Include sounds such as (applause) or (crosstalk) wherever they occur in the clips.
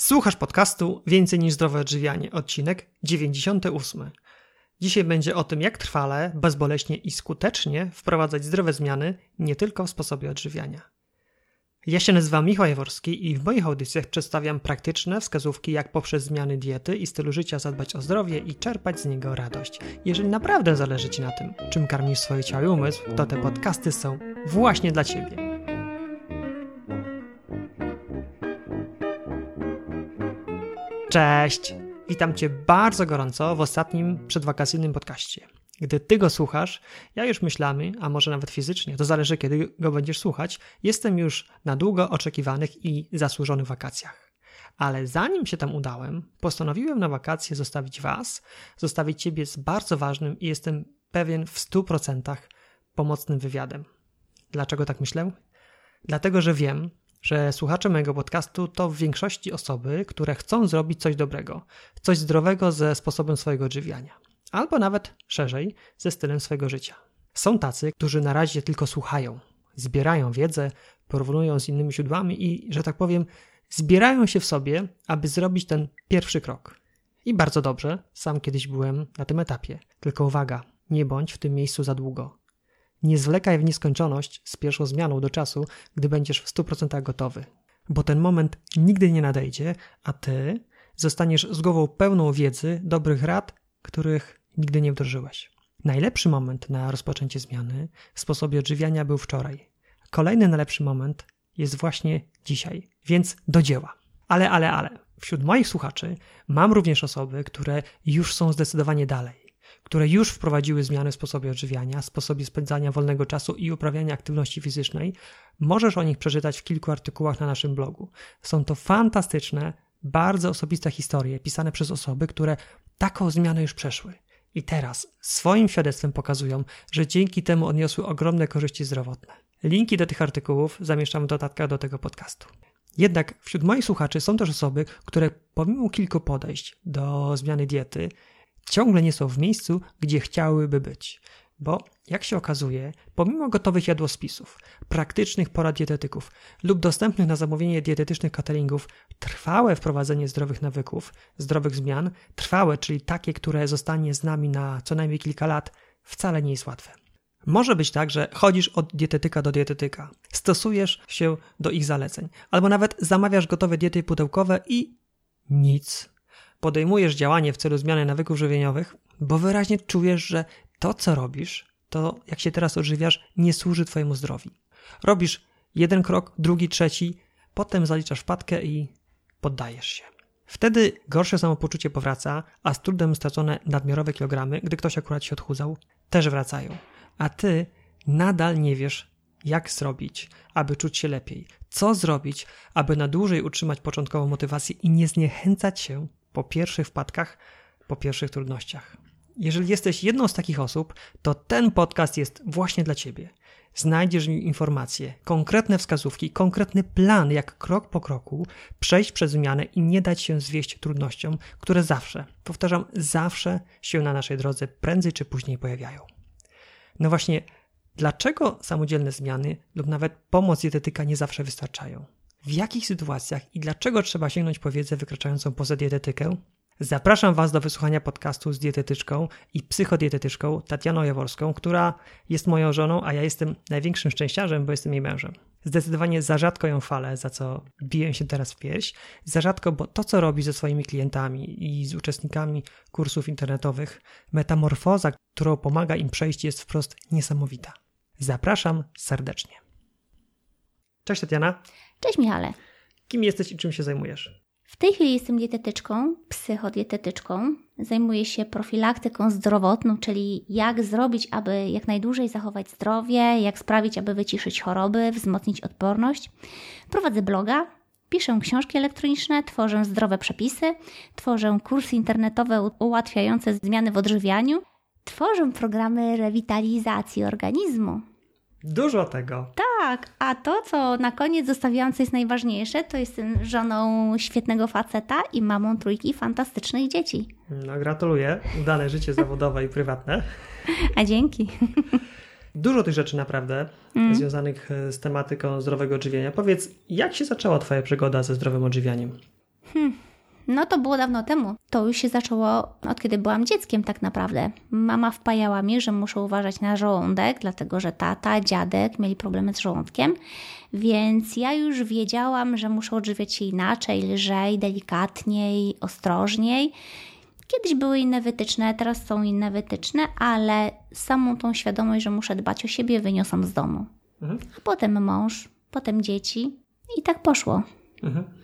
Słuchasz podcastu Więcej niż zdrowe odżywianie, odcinek 98. Dzisiaj będzie o tym, jak trwale, bezboleśnie i skutecznie wprowadzać zdrowe zmiany nie tylko w sposobie odżywiania. Ja się nazywam Michał Jaworski i w moich audycjach przedstawiam praktyczne wskazówki, jak poprzez zmiany diety i stylu życia zadbać o zdrowie i czerpać z niego radość. Jeżeli naprawdę zależy Ci na tym, czym karmisz swoje ciało i umysł, to te podcasty są właśnie dla Ciebie. Cześć! Witam Cię bardzo gorąco w ostatnim przedwakacyjnym podcaście. Gdy Ty go słuchasz, ja już myślami, a może nawet fizycznie, to zależy kiedy go będziesz słuchać, jestem już na długo oczekiwanych i zasłużonych wakacjach. Ale zanim się tam udałem, postanowiłem na wakacje zostawić Was, zostawić Ciebie z bardzo ważnym i jestem pewien w 100% pomocnym wywiadem. Dlaczego tak myślę? Dlatego, że wiem, że słuchacze mojego podcastu to w większości osoby, które chcą zrobić coś dobrego, coś zdrowego ze sposobem swojego odżywiania, albo nawet szerzej ze stylem swojego życia. Są tacy, którzy na razie tylko słuchają, zbierają wiedzę, porównują z innymi źródłami i, że tak powiem, zbierają się w sobie, aby zrobić ten pierwszy krok. I bardzo dobrze, sam kiedyś byłem na tym etapie. Tylko uwaga, nie bądź w tym miejscu za długo. Nie zwlekaj w nieskończoność z pierwszą zmianą do czasu, gdy będziesz w 100% gotowy, bo ten moment nigdy nie nadejdzie, a ty zostaniesz z głową pełną wiedzy, dobrych rad, których nigdy nie wdrożyłeś. Najlepszy moment na rozpoczęcie zmiany w sposobie odżywiania był wczoraj. Kolejny najlepszy moment jest właśnie dzisiaj, więc do dzieła. Ale, ale, ale, wśród moich słuchaczy mam również osoby, które już są zdecydowanie dalej które już wprowadziły zmiany w sposobie odżywiania, sposobie spędzania wolnego czasu i uprawiania aktywności fizycznej, możesz o nich przeczytać w kilku artykułach na naszym blogu. Są to fantastyczne, bardzo osobiste historie pisane przez osoby, które taką zmianę już przeszły. I teraz swoim świadectwem pokazują, że dzięki temu odniosły ogromne korzyści zdrowotne. Linki do tych artykułów zamieszczam w dodatkach do tego podcastu. Jednak wśród moich słuchaczy są też osoby, które pomimo kilku podejść do zmiany diety ciągle nie są w miejscu, gdzie chciałyby być. Bo, jak się okazuje, pomimo gotowych jadłospisów, praktycznych porad dietetyków lub dostępnych na zamówienie dietetycznych cateringów, trwałe wprowadzenie zdrowych nawyków, zdrowych zmian, trwałe, czyli takie, które zostanie z nami na co najmniej kilka lat, wcale nie jest łatwe. Może być tak, że chodzisz od dietetyka do dietetyka, stosujesz się do ich zaleceń, albo nawet zamawiasz gotowe diety pudełkowe i nic podejmujesz działanie w celu zmiany nawyków żywieniowych, bo wyraźnie czujesz, że to, co robisz, to jak się teraz odżywiasz, nie służy Twojemu zdrowiu. Robisz jeden krok, drugi, trzeci, potem zaliczasz wpadkę i poddajesz się. Wtedy gorsze samopoczucie powraca, a z trudem stracone nadmiarowe kilogramy, gdy ktoś akurat się odchudzał, też wracają. A ty nadal nie wiesz, jak zrobić, aby czuć się lepiej. Co zrobić, aby na dłużej utrzymać początkową motywację i nie zniechęcać się po pierwszych wpadkach, po pierwszych trudnościach. Jeżeli jesteś jedną z takich osób, to ten podcast jest właśnie dla Ciebie. Znajdziesz w nim informacje, konkretne wskazówki, konkretny plan, jak krok po kroku przejść przez zmianę i nie dać się zwieść trudnościom, które zawsze, powtarzam, zawsze się na naszej drodze prędzej czy później pojawiają. No właśnie, dlaczego samodzielne zmiany lub nawet pomoc dietetyka nie zawsze wystarczają? W jakich sytuacjach i dlaczego trzeba sięgnąć po wiedzę wykraczającą poza dietetykę? Zapraszam Was do wysłuchania podcastu z dietetyczką i psychodietetyczką Tatianą Jaworską, która jest moją żoną, a ja jestem największym szczęściarzem, bo jestem jej mężem. Zdecydowanie za rzadko ją falę, za co biję się teraz w pierś. Za rzadko, bo to, co robi ze swoimi klientami i z uczestnikami kursów internetowych, metamorfoza, którą pomaga im przejść, jest wprost niesamowita. Zapraszam serdecznie. Cześć Tatiana. Cześć Michale. Kim jesteś i czym się zajmujesz? W tej chwili jestem dietetyczką, psychodietetyczką. Zajmuję się profilaktyką zdrowotną, czyli jak zrobić, aby jak najdłużej zachować zdrowie, jak sprawić, aby wyciszyć choroby, wzmocnić odporność. Prowadzę bloga, piszę książki elektroniczne, tworzę zdrowe przepisy, tworzę kursy internetowe ułatwiające zmiany w odżywianiu, tworzę programy rewitalizacji organizmu. Dużo tego. Tak, a to, co na koniec zostawiłam, co jest najważniejsze, to jestem żoną świetnego faceta i mamą trójki fantastycznych dzieci. No, gratuluję. Udane życie zawodowe i prywatne. (laughs) A dzięki. Dużo tych rzeczy naprawdę mm. związanych e, z tematyką zdrowego odżywiania. Powiedz, jak się zaczęła Twoja przygoda ze zdrowym odżywianiem? Hmm. No to było dawno temu. To już się zaczęło od kiedy byłam dzieckiem, tak naprawdę. Mama wpajała mi, że muszę uważać na żołądek, dlatego że tata, dziadek mieli problemy z żołądkiem, więc ja już wiedziałam, że muszę odżywiać się inaczej, lżej, delikatniej, ostrożniej. Kiedyś były inne wytyczne, teraz są inne wytyczne, ale samą tą świadomość, że muszę dbać o siebie, wyniosłam z domu. Mhm. A potem mąż, potem dzieci i tak poszło. Mhm.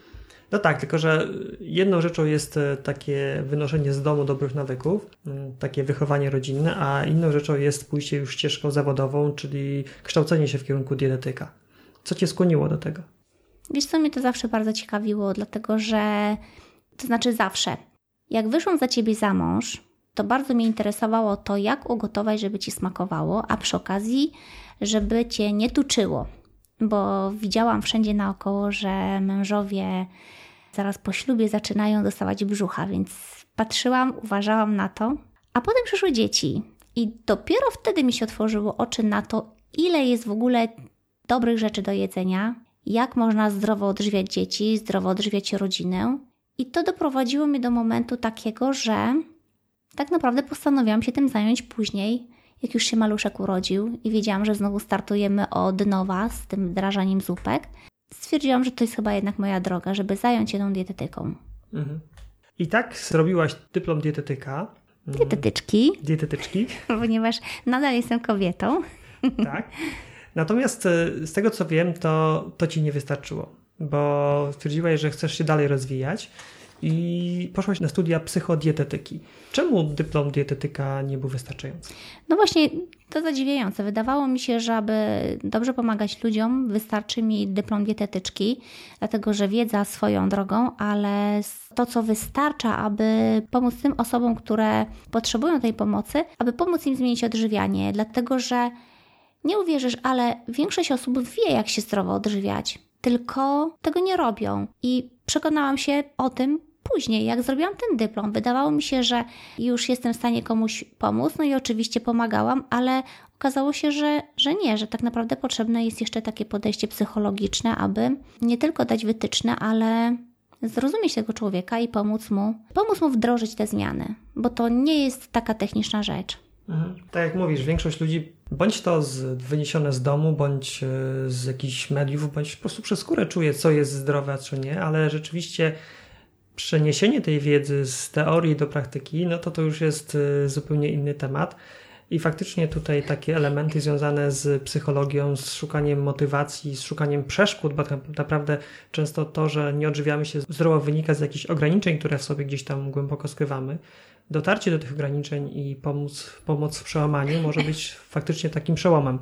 No tak, tylko że jedną rzeczą jest e, takie wynoszenie z domu dobrych nawyków, takie wychowanie rodzinne, a inną rzeczą jest pójście już ścieżką zawodową, czyli kształcenie się w kierunku dietetyka. Co cię skłoniło do tego? Wiesz co, mnie to zawsze bardzo ciekawiło, dlatego że, to znaczy zawsze, jak wyszłam za ciebie za mąż, to bardzo mnie interesowało to, jak ugotować, żeby ci smakowało, a przy okazji, żeby cię nie tuczyło. Bo widziałam wszędzie naokoło, że mężowie zaraz po ślubie zaczynają dostawać brzucha, więc patrzyłam, uważałam na to. A potem przyszły dzieci, i dopiero wtedy mi się otworzyło oczy na to, ile jest w ogóle dobrych rzeczy do jedzenia, jak można zdrowo odżywiać dzieci, zdrowo odżywiać rodzinę. I to doprowadziło mnie do momentu takiego, że tak naprawdę postanowiłam się tym zająć później, jak już się maluszek urodził i wiedziałam, że znowu startujemy od nowa z tym wdrażaniem zupek. Stwierdziłam, że to jest chyba jednak moja droga, żeby zająć się tą dietetyką. Mhm. I tak zrobiłaś dyplom dietetyka. Dietetyczki. Dietetyczki. (laughs) Ponieważ nadal jestem kobietą. (laughs) Tak. Natomiast e, z tego co wiem, to, to ci nie wystarczyło, bo stwierdziłaś, że chcesz się dalej rozwijać i poszłaś na studia psychodietetyki. Czemu dyplom dietetyka nie był wystarczający? No właśnie, to zadziwiające. Wydawało mi się, że aby dobrze pomagać ludziom, wystarczy mi dyplom dietetyczki, dlatego że wiedza swoją drogą, ale to, co wystarcza, aby pomóc tym osobom, które potrzebują tej pomocy, aby pomóc im zmienić odżywianie, dlatego że nie uwierzysz, ale większość osób wie, jak się zdrowo odżywiać, tylko tego nie robią. I przekonałam się o tym później, jak zrobiłam ten dyplom. Wydawało mi się, że już jestem w stanie komuś pomóc, no i oczywiście pomagałam, ale okazało się, że, że nie, że tak naprawdę potrzebne jest jeszcze takie podejście psychologiczne, aby nie tylko dać wytyczne, ale zrozumieć tego człowieka i pomóc mu, pomóc mu wdrożyć te zmiany, bo to nie jest taka techniczna rzecz. Mhm. Tak jak mówisz, większość ludzi bądź to z, wyniesione z domu, bądź e, z jakichś mediów, bądź po prostu przez skórę czuje, co jest zdrowe, a co nie, ale rzeczywiście przeniesienie tej wiedzy z teorii do praktyki, no to to już jest e, zupełnie inny temat. I faktycznie tutaj takie elementy związane z psychologią, z szukaniem motywacji, z szukaniem przeszkód, bo tak naprawdę często to, że nie odżywiamy się zdrowo wynika z jakichś ograniczeń, które w sobie gdzieś tam głęboko skrywamy dotarcie do tych ograniczeń i pomóc, pomoc w przełamaniu może być faktycznie takim przełomem.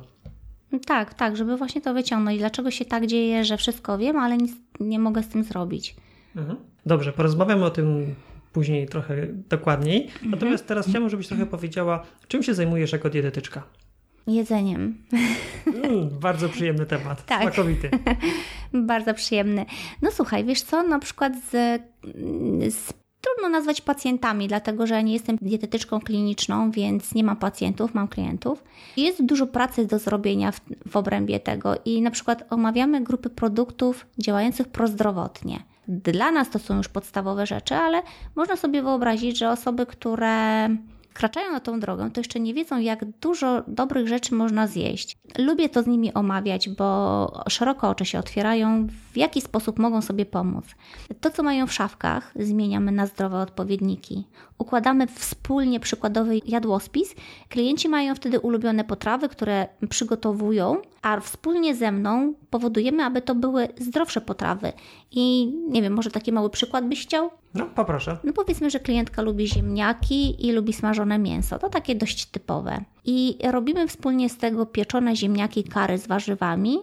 Tak, tak, żeby właśnie to wyciągnąć. Dlaczego się tak dzieje, że wszystko wiem, ale nic nie mogę z tym zrobić. Mhm. Dobrze, porozmawiamy o tym później trochę dokładniej. Mhm. Natomiast teraz chciałbym, żebyś trochę powiedziała, czym się zajmujesz jako dietetyczka? Jedzeniem. Mm, bardzo przyjemny temat. Tak. Smakowity. (laughs) bardzo przyjemny. No słuchaj, wiesz co, na przykład z, z trudno nazwać pacjentami, dlatego że ja nie jestem dietetyczką kliniczną, więc nie mam pacjentów, mam klientów. Jest dużo pracy do zrobienia w, w obrębie tego i na przykład omawiamy grupy produktów działających prozdrowotnie. Dla nas to są już podstawowe rzeczy, ale można sobie wyobrazić, że osoby, które wkraczają na tą drogę, to jeszcze nie wiedzą, jak dużo dobrych rzeczy można zjeść. Lubię to z nimi omawiać, bo szeroko oczy się otwierają, w jaki sposób mogą sobie pomóc. To, co mają w szafkach, zmieniamy na zdrowe odpowiedniki. Układamy wspólnie przykładowy jadłospis. Klienci mają wtedy ulubione potrawy, które przygotowują, a wspólnie ze mną powodujemy, aby to były zdrowsze potrawy. I nie wiem, może taki mały przykład byś chciał? No, poproszę. No powiedzmy, że klientka lubi ziemniaki i lubi smażone mięso. To takie dość typowe. I robimy wspólnie z tego pieczone ziemniaki kary z warzywami,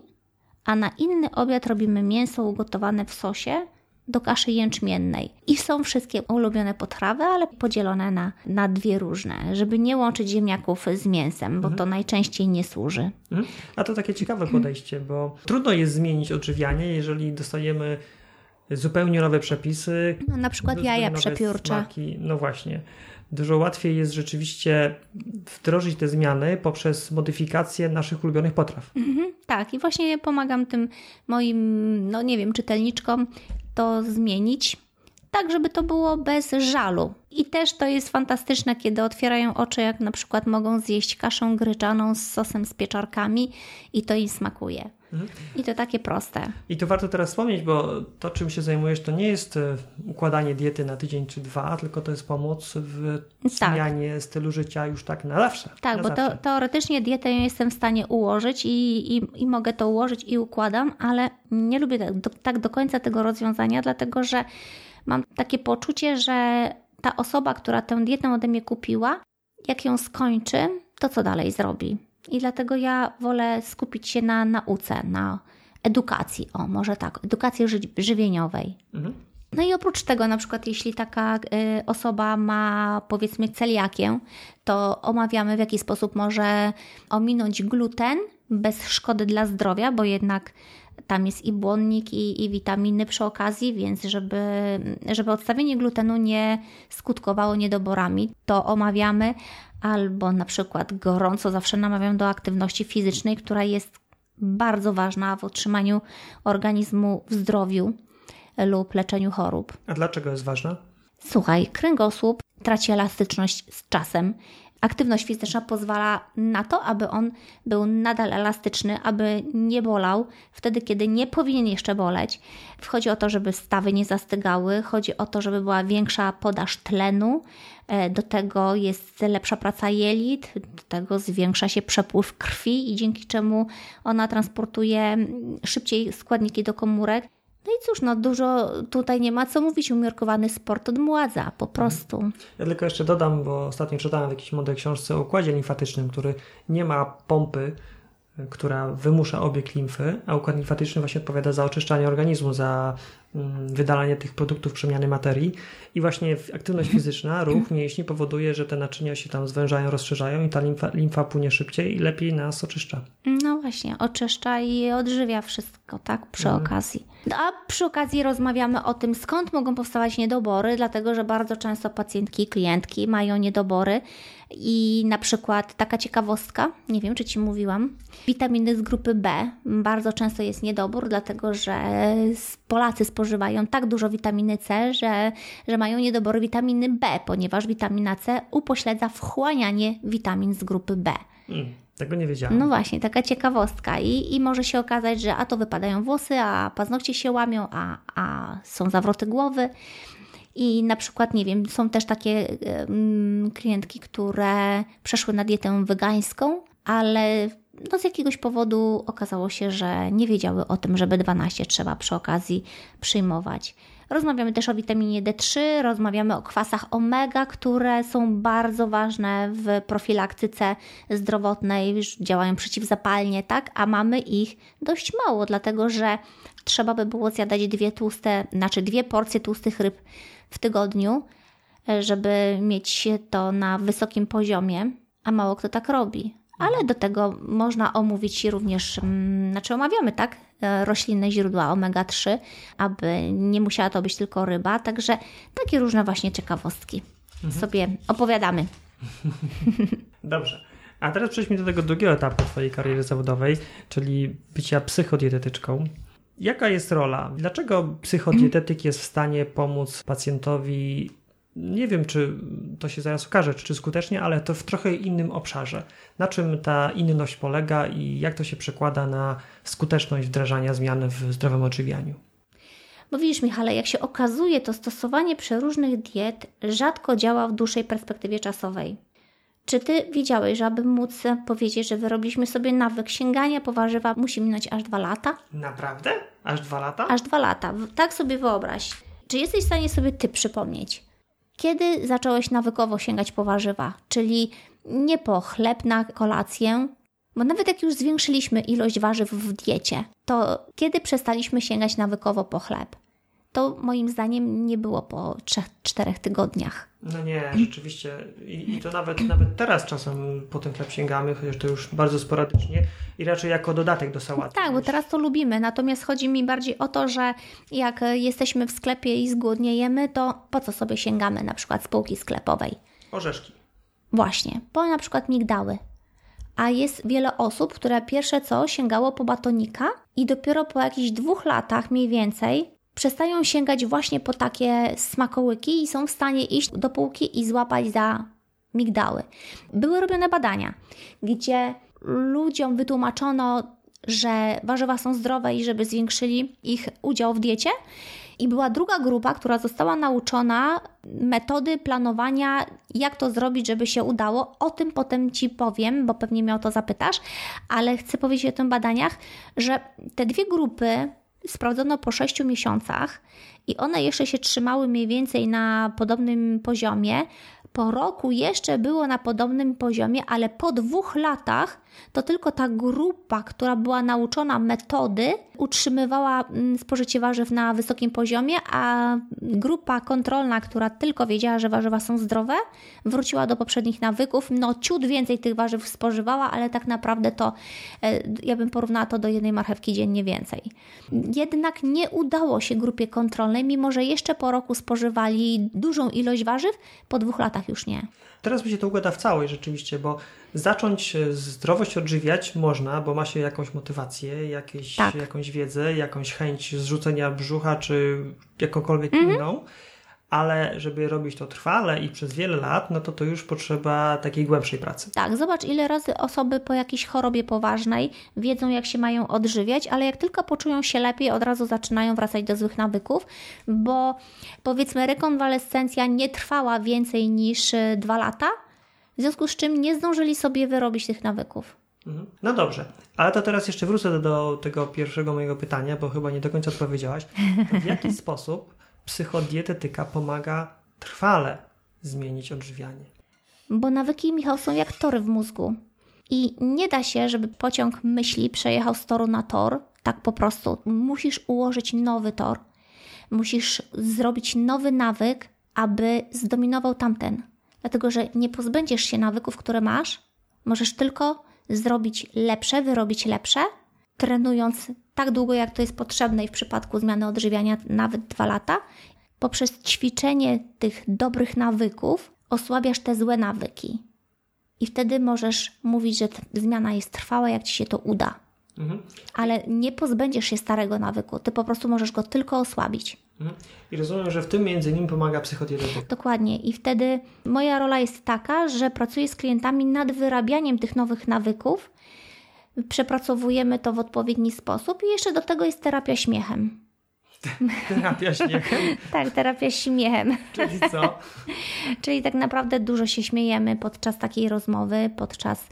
a na inny obiad robimy mięso ugotowane w sosie do kaszy jęczmiennej. I są wszystkie ulubione potrawy, ale podzielone na, na dwie różne, żeby nie łączyć ziemniaków z mięsem, bo mhm. to najczęściej nie służy. Mhm. A to takie ciekawe podejście, bo trudno jest zmienić odżywianie, jeżeli dostajemy zupełnie nowe przepisy. No, na przykład jaja przepiórcze. Smaki. No właśnie. Dużo łatwiej jest rzeczywiście wdrożyć te zmiany poprzez modyfikację naszych ulubionych potraw. Mhm, tak, i właśnie pomagam tym moim, no nie wiem, czytelniczkom to zmienić. Tak żeby to było bez żalu. I też to jest fantastyczne, kiedy otwierają oczy, jak na przykład mogą zjeść kaszę gryczaną z sosem z pieczarkami i to im smakuje. Mhm. I to takie proste. I to warto teraz wspomnieć, bo to, czym się zajmujesz, to nie jest e, układanie diety na tydzień czy dwa, tylko to jest pomoc w tak. zmianie stylu życia już tak na zawsze. Tak, na bo zawsze. To, teoretycznie dietę jestem w stanie ułożyć i, i, i mogę to ułożyć i układam, ale nie lubię tak do, tak do końca tego rozwiązania, dlatego że mam takie poczucie, że ta osoba, która tę dietę ode mnie kupiła, jak ją skończy, to co dalej zrobi? I dlatego ja wolę skupić się na nauce, na edukacji. O, może tak, edukacji ży żywieniowej. Mhm. No i oprócz tego, na przykład, jeśli taka y, osoba ma powiedzmy celiakię, to omawiamy, w jaki sposób może ominąć gluten bez szkody dla zdrowia, bo jednak tam jest i błonnik, i, i witaminy przy okazji, więc żeby, żeby odstawienie glutenu nie skutkowało niedoborami, to omawiamy, albo na przykład gorąco zawsze namawiam do aktywności fizycznej, która jest bardzo ważna w utrzymaniu organizmu w zdrowiu lub leczeniu chorób. A dlaczego jest ważna? Słuchaj, kręgosłup traci elastyczność z czasem aktywność fizyczna pozwala na to, aby on był nadal elastyczny, aby nie bolał wtedy, kiedy nie powinien jeszcze boleć. Chodzi o to, żeby stawy nie zastygały, chodzi o to, żeby była większa podaż tlenu, e, do tego jest lepsza praca jelit, do tego zwiększa się przepływ krwi i dzięki czemu ona transportuje szybciej składniki do komórek. No i cóż, no dużo tutaj nie ma co mówić, umiarkowany sport odmładza, po prostu. Ja tylko jeszcze dodam, bo ostatnio czytałem w jakiejś młodej książce o układzie limfatycznym, który nie ma pompy, która wymusza obieg limfy, a układ limfatyczny właśnie odpowiada za oczyszczanie organizmu, za mm, wydalanie tych produktów przemiany materii i właśnie aktywność (laughs) fizyczna, ruch mięśni powoduje, że te naczynia się tam zwężają, rozszerzają i ta limfa, limfa płynie szybciej i lepiej nas oczyszcza. No właśnie, oczyszcza i odżywia wszystko, tak, przy mhm. okazji. No, a przy okazji rozmawiamy o tym, skąd mogą powstawać niedobory, dlatego że bardzo często pacjentki, klientki mają niedobory i na przykład taka ciekawostka, nie wiem czy Ci mówiłam, witaminy z grupy B bardzo często jest niedobór, dlatego że Polacy spożywają tak dużo witaminy C, że, że mają niedobory witaminy B, ponieważ witamina C upośledza wchłanianie witamin z grupy B. Hmm. Tego nie wiedziałam. No właśnie, taka ciekawostka. I, I może się okazać, że a to wypadają włosy, a paznokcie się łamią, a, a są zawroty głowy. I na przykład, nie wiem, są też takie klientki, które przeszły na dietę wegańską, ale no z jakiegoś powodu okazało się, że nie wiedziały o tym, że B12 trzeba przy okazji przyjmować. Rozmawiamy też o witaminie D3, rozmawiamy o kwasach omega, które są bardzo ważne w profilaktyce zdrowotnej, działają przeciwzapalnie, tak? A mamy ich dość mało, dlatego że trzeba by było zjadać dwie tłuste, znaczy dwie porcje tłustych ryb w tygodniu, żeby mieć to na wysokim poziomie, a mało kto tak robi ale do tego można omówić również, mm, znaczy omawiamy, tak, e, roślinne źródła omega-3, aby nie musiała to być tylko ryba, także takie różne właśnie ciekawostki mhm. sobie opowiadamy. (laughs) Dobrze. A teraz przejdźmy do tego drugiego etapu Twojej kariery zawodowej, czyli bycia psychodietetyczką. Jaka jest rola? Dlaczego psychodietetyk jest w stanie pomóc pacjentowi nie wiem, czy to się zaraz okaże, czy skutecznie, ale to w trochę innym obszarze. Na czym ta inność polega i jak to się przekłada na skuteczność wdrażania zmian w zdrowym odżywianiu? Bo widzisz, Michale, jak się okazuje, to stosowanie przeróżnych diet rzadko działa w dłuższej perspektywie czasowej. Czy ty wiedziałeś, że aby móc powiedzieć, że wyrobiliśmy sobie nawyk sięgania po warzywa, musi minąć aż dwa lata? Naprawdę? Aż dwa lata? Aż dwa lata. Tak sobie wyobraź. Czy jesteś w stanie sobie ty przypomnieć? Kiedy zacząłeś nawykowo sięgać po warzywa, czyli nie po chleb na kolację, bo nawet jak już zwiększyliśmy ilość warzyw w diecie, to kiedy przestaliśmy sięgać nawykowo po chleb? To moim zdaniem nie było po 3-4 tygodniach. No nie, rzeczywiście. I, I, to nawet, nawet teraz czasem po ten chleb sięgamy, chociaż to już bardzo sporadycznie i raczej jako dodatek do sałaty. Tak, bo teraz to lubimy. Natomiast chodzi mi bardziej o to, że jak jesteśmy w sklepie i zgłodniejemy, to po co sobie sięgamy na przykład z półki sklepowej? Orzeszki. Właśnie, po na przykład migdały. A jest wiele osób, które pierwsze co sięgało po batonika i dopiero po jakichś dwóch latach mniej więcej przestają sięgać właśnie po takie smakołyki i są w stanie iść do półki i złapać za migdały. Były robione badania, gdzie ludziom wytłumaczono, że warzywa są zdrowe i żeby zwiększyli ich udział w diecie. I była druga grupa, która została nauczona metody planowania, jak to zrobić, żeby się udało. O tym potem Ci powiem, bo pewnie mnie o to zapytasz, ale chcę powiedzieć o tym badaniach, że te dwie grupy sprawdzono po 6 miesiącach i one jeszcze się trzymały mniej więcej na podobnym poziomie. Po roku jeszcze było na podobnym poziomie, ale po dwóch latach to tylko ta grupa, która była nauczona metody, utrzymywała mm, spożycie warzyw na wysokim poziomie, a grupa kontrolna, która tylko wiedziała, że warzywa są zdrowe, wróciła do poprzednich nawyków. No, ciut więcej tych warzyw spożywała, ale tak naprawdę to e, ja bym porównała to do jednej marchewki dziennie więcej. Jednak nie udało się grupie kontrolnej, mimo że jeszcze po roku spożywali dużą ilość warzyw, po dwóch latach już nie. Teraz mi się to układa w całość rzeczywiście, bo zacząć e, zdrowość odżywiać można, bo ma się jakąś motywację, jakieś, tak. jakąś wiedzę, jakąś chęć zrzucenia brzucha, czy jakąkolwiek mhm. inną, ale żeby robić to trwale i przez wiele lat, no to to już potrzeba takiej głębszej pracy. Tak, zobacz ile razy osoby po jakiejś chorobie poważnej wiedzą jak się mają odżywiać, ale jak tylko poczują się lepiej, od razu zaczynają wracać do złych nawyków, bo powiedzmy rekonwalescencja nie trwała więcej niż e, dwa lata, w związku z czym nie zdążyli sobie wyrobić tych nawyków. Mhm. No dobrze, ale to teraz jeszcze wrócę do, do tego pierwszego mojego pytania, bo chyba nie do końca odpowiedziałaś. W jaki (laughs) sposób psychodietetyka pomaga trwale zmienić odżywianie? Bo nawyki, Michał, są jak tory w mózgu. I nie da się, żeby pociąg myśli przejechał z toru na tor, tak po prostu. Musisz ułożyć nowy tor. Musisz zrobić nowy nawyk, aby zdominował tamten dlatego że nie pozbędziesz się nawyków, które masz, możesz tylko zrobić lepsze, wyrobić lepsze, trenując tak długo, jak to jest potrzebne i w przypadku zmiany odżywiania nawet dwa lata. Poprzez ćwiczenie tych dobrych nawyków osłabiasz te złe nawyki. I wtedy możesz mówić, że zmiana jest trwała, jak ci się to uda. Mhm. Ale nie pozbędziesz się starego nawyku, ty po prostu możesz go tylko osłabić. Mhm. I rozumiem, że w tym między innymi pomaga psychodietetyk. Dokładnie. I wtedy moja rola jest taka, że pracuję z klientami nad wyrabianiem tych nowych nawyków. Przepracowujemy to w odpowiedni sposób i jeszcze do tego jest terapia śmiechem. (laughs) Terapia śmiechem? (laughs) tak, terapia śmiechem. (laughs) Czyli co? Czyli tak naprawdę dużo się śmiejemy podczas takiej rozmowy, podczas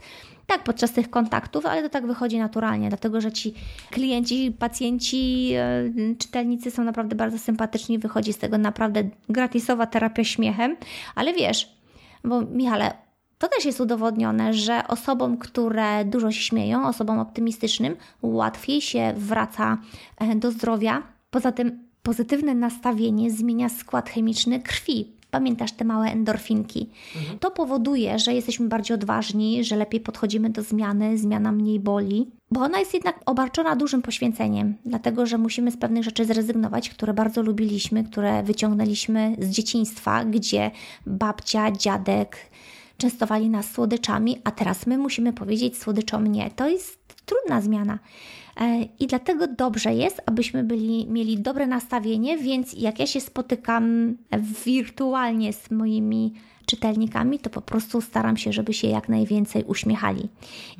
tak, podczas tych kontaktów, ale to tak wychodzi naturalnie, dlatego że ci klienci, pacjenci, e, czytelnicy są naprawdę bardzo sympatyczni, wychodzi z tego naprawdę gratisowa terapia śmiechem, ale wiesz, bo Michale, to też jest udowodnione, że osobom, które dużo się śmieją, osobom optymistycznym, łatwiej się wraca e, do zdrowia. Poza tym pozytywne nastawienie zmienia skład chemiczny krwi. Pamiętasz te małe endorfinki? Mhm. To powoduje, że jesteśmy bardziej odważni, że lepiej podchodzimy do zmiany, zmiana mniej boli, bo ona jest jednak obarczona dużym poświęceniem, dlatego że musimy z pewnych rzeczy zrezygnować, które bardzo lubiliśmy, które wyciągnęliśmy z dzieciństwa, gdzie babcia, dziadek częstowali nas słodyczami, a teraz my musimy powiedzieć słodyczom nie. To jest trudna zmiana. E, I dlatego dobrze jest, abyśmy byli, mieli dobre nastawienie, więc jak ja się spotykam wirtualnie z moimi czytelnikami, to po prostu staram się, żeby się jak najwięcej uśmiechali.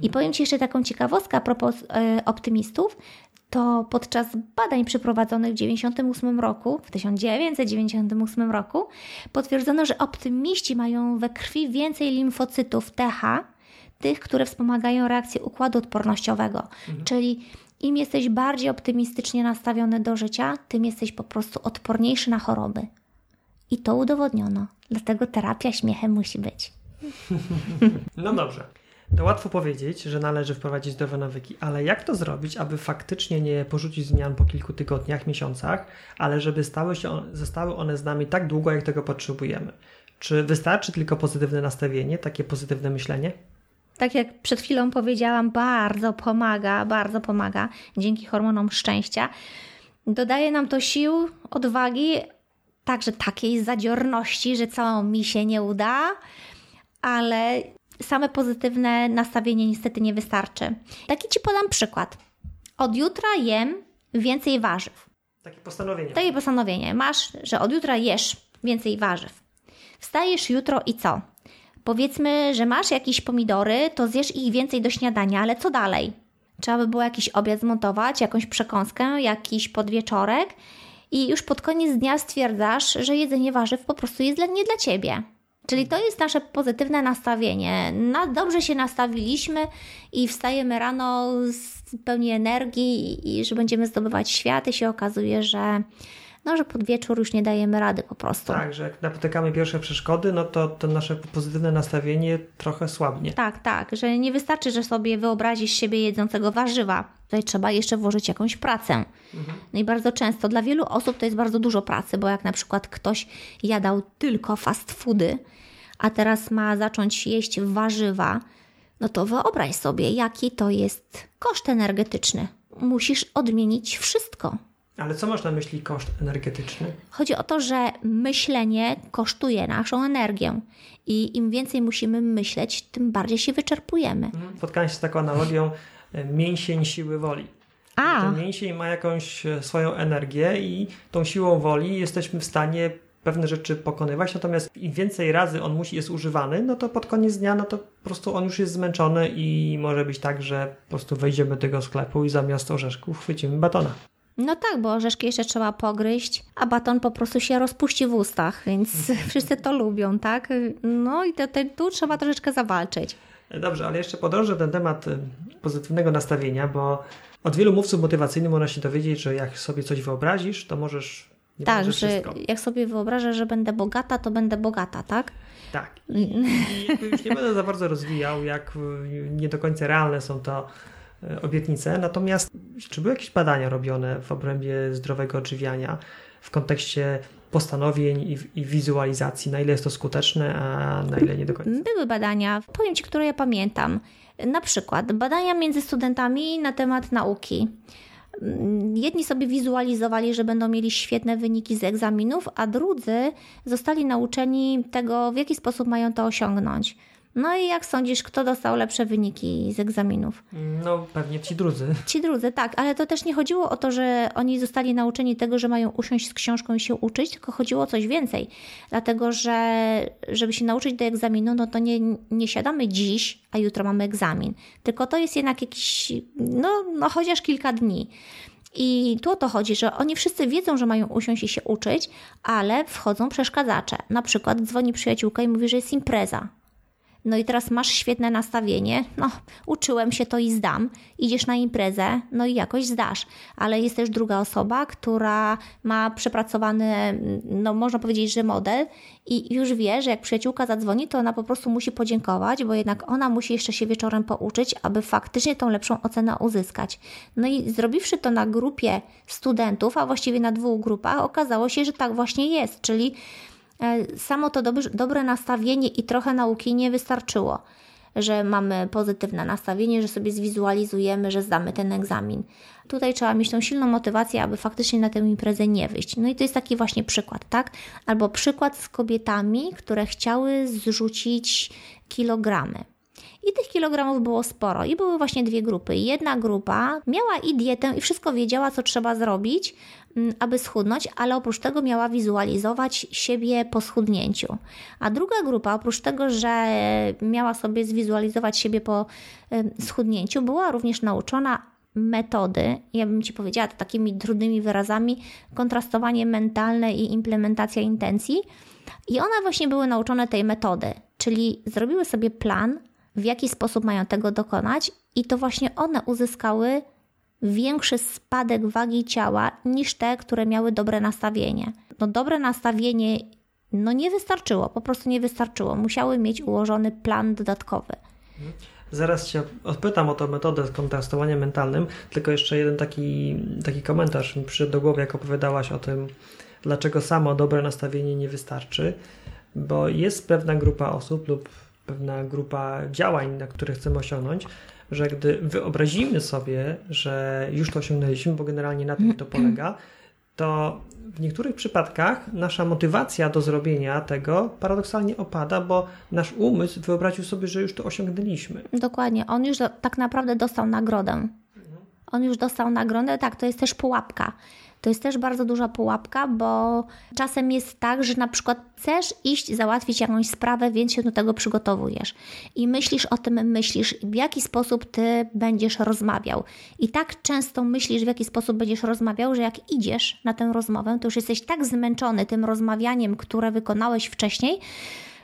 I powiem Ci jeszcze taką ciekawostkę a propos e, optymistów, to podczas badań przeprowadzonych w 1998 roku, w 1998 roku, potwierdzono, że optymiści mają we krwi więcej limfocytów TH, tych, które wspomagają reakcję układu odpornościowego. Mhm. Czyli im jesteś bardziej optymistycznie nastawiony do życia, tym jesteś po prostu odporniejszy na choroby. I to udowodniono. Dlatego terapia śmiechem musi być. (laughs) No dobrze. To łatwo powiedzieć, że należy wprowadzić zdrowe nawyki, ale jak to zrobić, aby faktycznie nie porzucić zmian po kilku tygodniach, miesiącach, ale żeby stały się, zostały one z nami tak długo, jak tego potrzebujemy? Czy wystarczy tylko pozytywne nastawienie, takie pozytywne myślenie? tak jak przed chwilą powiedziałam, bardzo pomaga, bardzo pomaga dzięki hormonom szczęścia. Dodaje nam to sił, odwagi, także takiej zadziorności, że całą mi się nie uda, ale same pozytywne nastawienie niestety nie wystarczy. Taki Ci podam przykład. Od jutra jem więcej warzyw. Takie postanowienie. Takie postanowienie. Masz, że od jutra jesz więcej warzyw. Wstajesz jutro i co? Powiedzmy, że masz jakieś pomidory, to zjesz ich więcej do śniadania, ale co dalej? Trzeba by było jakiś obiad zmontować, jakąś przekąskę, jakiś podwieczorek i już pod koniec dnia stwierdzasz, że jedzenie warzyw po prostu jest nie dla ciebie. Czyli to jest nasze pozytywne nastawienie. Na, dobrze się nastawiliśmy i wstajemy rano z pełni energii i że będziemy zdobywać świat i się okazuje, że no, że pod wieczór już nie dajemy rady po prostu. Tak, że jak napotykamy pierwsze przeszkody, no to, to nasze pozytywne nastawienie trochę słabnie. Tak, tak, że nie wystarczy, że sobie wyobrazisz siebie jedzącego warzywa. Tutaj trzeba jeszcze włożyć jakąś pracę. Mhm. No i bardzo często dla wielu osób to jest bardzo dużo pracy, bo jak na przykład ktoś jadał tylko fast foody, a teraz ma zacząć jeść warzywa, no to wyobraź sobie, jaki to jest koszt energetyczny. Musisz odmienić wszystko. Ale co masz na myśli koszt energetyczny? Chodzi o to, że myślenie kosztuje naszą energię i im więcej musimy myśleć, tym bardziej się wyczerpujemy. Mhm. Spotkałem się z taką analogią e, mięsień siły woli. A. Ten mięsień ma jakąś e, swoją energię i tą siłą woli jesteśmy w stanie pewne rzeczy pokonywać, natomiast im więcej razy on musi, jest używany, no to pod koniec dnia, no to po prostu on już jest zmęczony i może być tak, że po prostu wejdziemy do tego sklepu i zamiast orzeszków chwycimy batona. No tak, bo orzeszki jeszcze trzeba pogryźć, a baton po prostu się rozpuści w ustach, więc (laughs) wszyscy to lubią, tak? No i to, to, tu trzeba troszeczkę zawalczyć. Dobrze, ale jeszcze podążę ten temat y, pozytywnego nastawienia, bo od wielu mówców motywacyjnych można się dowiedzieć, że jak sobie coś wyobrazisz, to możesz nie tak, że wszystko. jak sobie wyobrażę, że będę bogata, to będę bogata, tak? Tak. (laughs) I, i już nie będę za bardzo rozwijał, jak y, nie do końca realne są to obietnice. Natomiast czy były jakieś badania robione w obrębie zdrowego odżywiania w kontekście postanowień i, i, wizualizacji, na ile jest to skuteczne, a na ile nie do końca? Były badania, powiem Ci, które ja pamiętam. Na przykład badania między studentami na temat nauki. Jedni sobie wizualizowali, że będą mieli świetne wyniki z egzaminów, a drudzy zostali nauczeni tego, w jaki sposób mają to osiągnąć. No i jak sądzisz, kto dostał lepsze wyniki z egzaminów? No, pewnie ci drudzy. Ci drudzy, tak, ale to też nie chodziło o to, że oni zostali nauczeni tego, że mają usiąść z książką i się uczyć, tylko chodziło o coś więcej. Dlatego, że żeby się nauczyć do egzaminu, no to nie, nie siadamy dziś, a jutro mamy egzamin. Tylko to jest jednak jakiś, no, no chociaż kilka dni. I tu o to chodzi, że oni wszyscy wiedzą, że mają usiąść i się uczyć, ale wchodzą przeszkadzacze. Na przykład dzwoni przyjaciółka i mówi, że jest impreza no i teraz masz świetne nastawienie, no uczyłem się to i zdam, idziesz na imprezę, no i jakoś zdasz, ale jest też druga osoba, która ma przepracowany, no można powiedzieć, że model i już wie, że jak przyjaciółka zadzwoni, to ona po prostu musi podziękować, bo jednak ona musi jeszcze się wieczorem pouczyć, aby faktycznie tą lepszą ocenę uzyskać. No i zrobiwszy to na grupie studentów, a właściwie na dwóch grupach, okazało się, że tak właśnie jest, czyli samo to dobre, nastawienie i trochę nauki nie wystarczyło, że mamy pozytywne nastawienie, że sobie zwizualizujemy, że zdamy ten egzamin. Tutaj trzeba mieć tą silną motywację, aby faktycznie na tę imprezę nie wyjść. No i to jest taki właśnie przykład, tak? Albo przykład z kobietami, które chciały zrzucić kilogramy. I tych kilogramów było sporo. I były właśnie dwie grupy. Jedna grupa miała i dietę, i wszystko wiedziała, co trzeba zrobić, aby schudnąć, ale oprócz tego miała wizualizować siebie po schudnięciu. A druga grupa, oprócz tego, że miała sobie zwizualizować siebie po schudnięciu, była również nauczona metody, ja bym Ci powiedziała to takimi trudnymi wyrazami, kontrastowanie mentalne i implementacja intencji. I one właśnie były nauczone tej metody, czyli zrobiły sobie plan, w jaki sposób mają tego dokonać, i to właśnie one uzyskały większy spadek wagi ciała niż te, które miały dobre nastawienie. No, dobre nastawienie no nie wystarczyło, po prostu nie wystarczyło. Musiały mieć ułożony plan dodatkowy. Zaraz Cię odpytam o tę metodę kontrastowania mentalnym, tylko jeszcze jeden taki, taki komentarz mi przyszedł do głowy, jak opowiadałaś o tym, dlaczego samo dobre nastawienie nie wystarczy, bo jest pewna grupa osób lub pewna grupa działań, na które chcemy osiągnąć, że gdy wyobrazimy sobie, że już to osiągnęliśmy, bo generalnie na tym to (clears throat) polega, to w niektórych przypadkach nasza motywacja do zrobienia tego paradoksalnie opada, bo nasz umysł wyobraził sobie, że już to osiągnęliśmy. Dokładnie. On już tak naprawdę dostał nagrodę. on już dostał nagrodę. Tak, to jest też pułapka. To jest też bardzo duża pułapka, bo czasem jest tak, że na przykład chcesz iść załatwić jakąś sprawę, więc się do tego przygotowujesz. I myślisz o tym, myślisz, w jaki sposób ty będziesz rozmawiał. I tak często myślisz, w jaki sposób będziesz rozmawiał, że jak idziesz na tę rozmowę, to już jesteś tak zmęczony tym rozmawianiem, które wykonałeś wcześniej,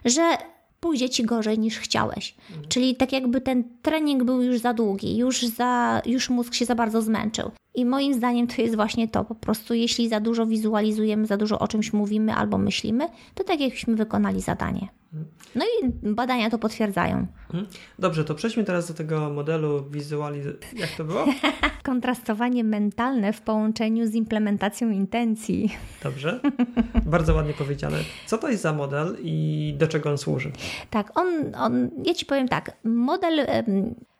że pójdzie ci gorzej niż chciałeś. Mhm. Czyli tak jakby ten trening był już za długi, już, za, już mózg się za bardzo zmęczył. I moim zdaniem to jest właśnie to. Po prostu jeśli za dużo wizualizujemy, za dużo o czymś mówimy albo myślimy, to tak jakbyśmy wykonali zadanie. No i badania to potwierdzają. Mhm. Dobrze, to przejdźmy teraz do tego modelu wizualizacji. Jak to było? (laughs) Kontrastowanie mentalne w połączeniu z implementacją intencji. Dobrze. Bardzo ładnie powiedziane. Co to jest za model i do czego on służy? Tak, on, on ja Ci powiem tak. Model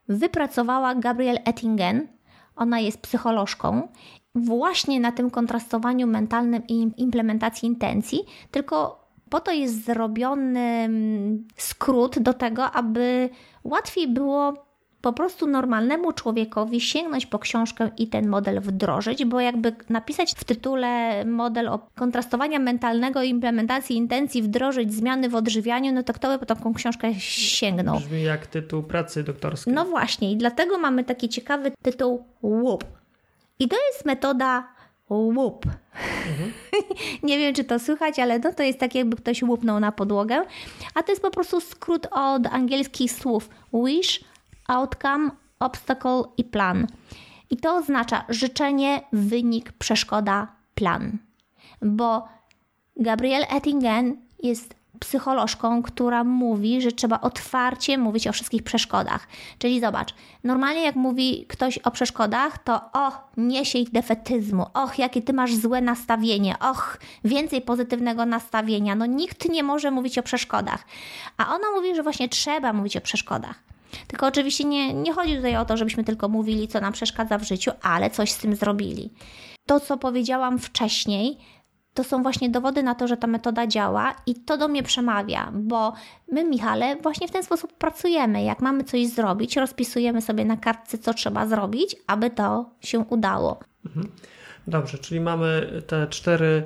wypracowała Gabrielle Ettingen. Ona jest psycholożką właśnie na tym kontrastowaniu mentalnym i implementacji intencji, tylko po to jest zrobiony mm, skrót do tego, aby łatwiej było po prostu normalnemu człowiekowi sięgnąć po książkę i ten model wdrożyć, bo jakby napisać w tytule model o kontrastowania mentalnego i implementacji intencji, wdrożyć zmiany w odżywianiu, no to kto by po taką książkę sięgnął? Brzmi jak tytuł pracy doktorskiej. No właśnie i dlatego mamy taki ciekawy tytuł WHOOP. I to jest metoda łup. Mhm. (laughs) Nie wiem, czy to słychać, ale no to jest tak, jakby ktoś łupnął na podłogę. A to jest po prostu skrót od angielskich słów wish, outcome, obstacle i plan. I to oznacza życzenie, wynik, przeszkoda, plan. Bo Gabrielle Ettingen jest psycholożką, która mówi, że trzeba otwarcie mówić o wszystkich przeszkodach. Czyli zobacz, normalnie jak mówi ktoś o przeszkodach, to o, niesie ich defetyzmu, och, jakie ty masz złe nastawienie, och, więcej pozytywnego nastawienia. No nikt nie może mówić o przeszkodach. A ona mówi, że właśnie trzeba mówić o przeszkodach. Tylko oczywiście nie, nie chodzi tutaj o to, żebyśmy tylko mówili, co nam przeszkadza w życiu, ale coś z tym zrobili. To, co powiedziałam wcześniej, to są właśnie dowody na to, że ta metoda działa i to do mnie przemawia, bo my, Michale, właśnie w ten sposób pracujemy. Jak mamy coś zrobić, rozpisujemy sobie na kartce, co trzeba zrobić, aby to się udało. Mhm. Dobrze, czyli mamy te cztery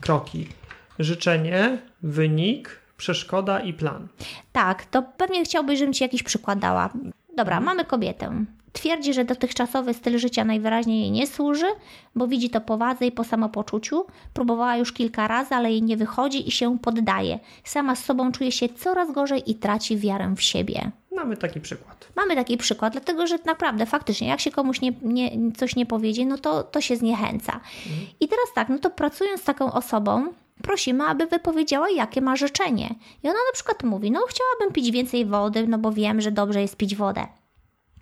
kroki: życzenie, wynik, przeszkoda i plan. Tak, to pewnie chciałbyś, żebym Ci jakiś przykład dała. Dobra, mhm. mamy kobietę. Twierdzi, że dotychczasowy styl życia najwyraźniej jej nie służy, bo widzi to po wadze i po samopoczuciu. Próbowała już kilka razy, ale jej nie wychodzi i się poddaje. Sama z sobą czuje się coraz gorzej i traci wiarę w siebie. Mamy taki przykład. Mamy taki przykład, dlatego że naprawdę, faktycznie, jak się komuś nie, nie, coś nie powiedzie, no to, to się zniechęca. Mhm. I teraz tak, no to pracując z taką osobą, prosimy, aby wypowiedziała, jakie ma życzenie. I ona na przykład mówi, no chciałabym pić więcej wody, no bo wiem, że dobrze jest pić wodę.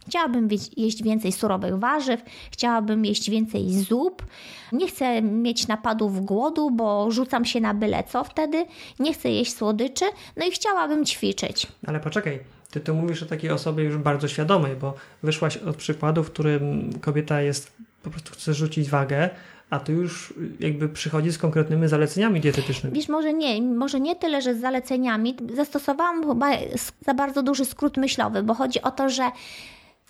Chciałabym jeść więcej surowych warzyw, chciałabym jeść więcej zup. Nie chcę mieć napadów głodu, bo rzucam się na byle co wtedy. Nie chcę jeść słodyczy, no i chciałabym ćwiczyć. Ale poczekaj, ty to mówisz o takiej osobie już bardzo świadomej, bo wyszłaś od przykładu, w którym kobieta jest, po prostu chce rzucić wagę, a tu już jakby przychodzi z konkretnymi zaleceniami dietetycznymi. Wiesz, może nie, może nie tyle, że z zaleceniami. Zastosowałam chyba za bardzo duży skrót myślowy, bo chodzi o to, że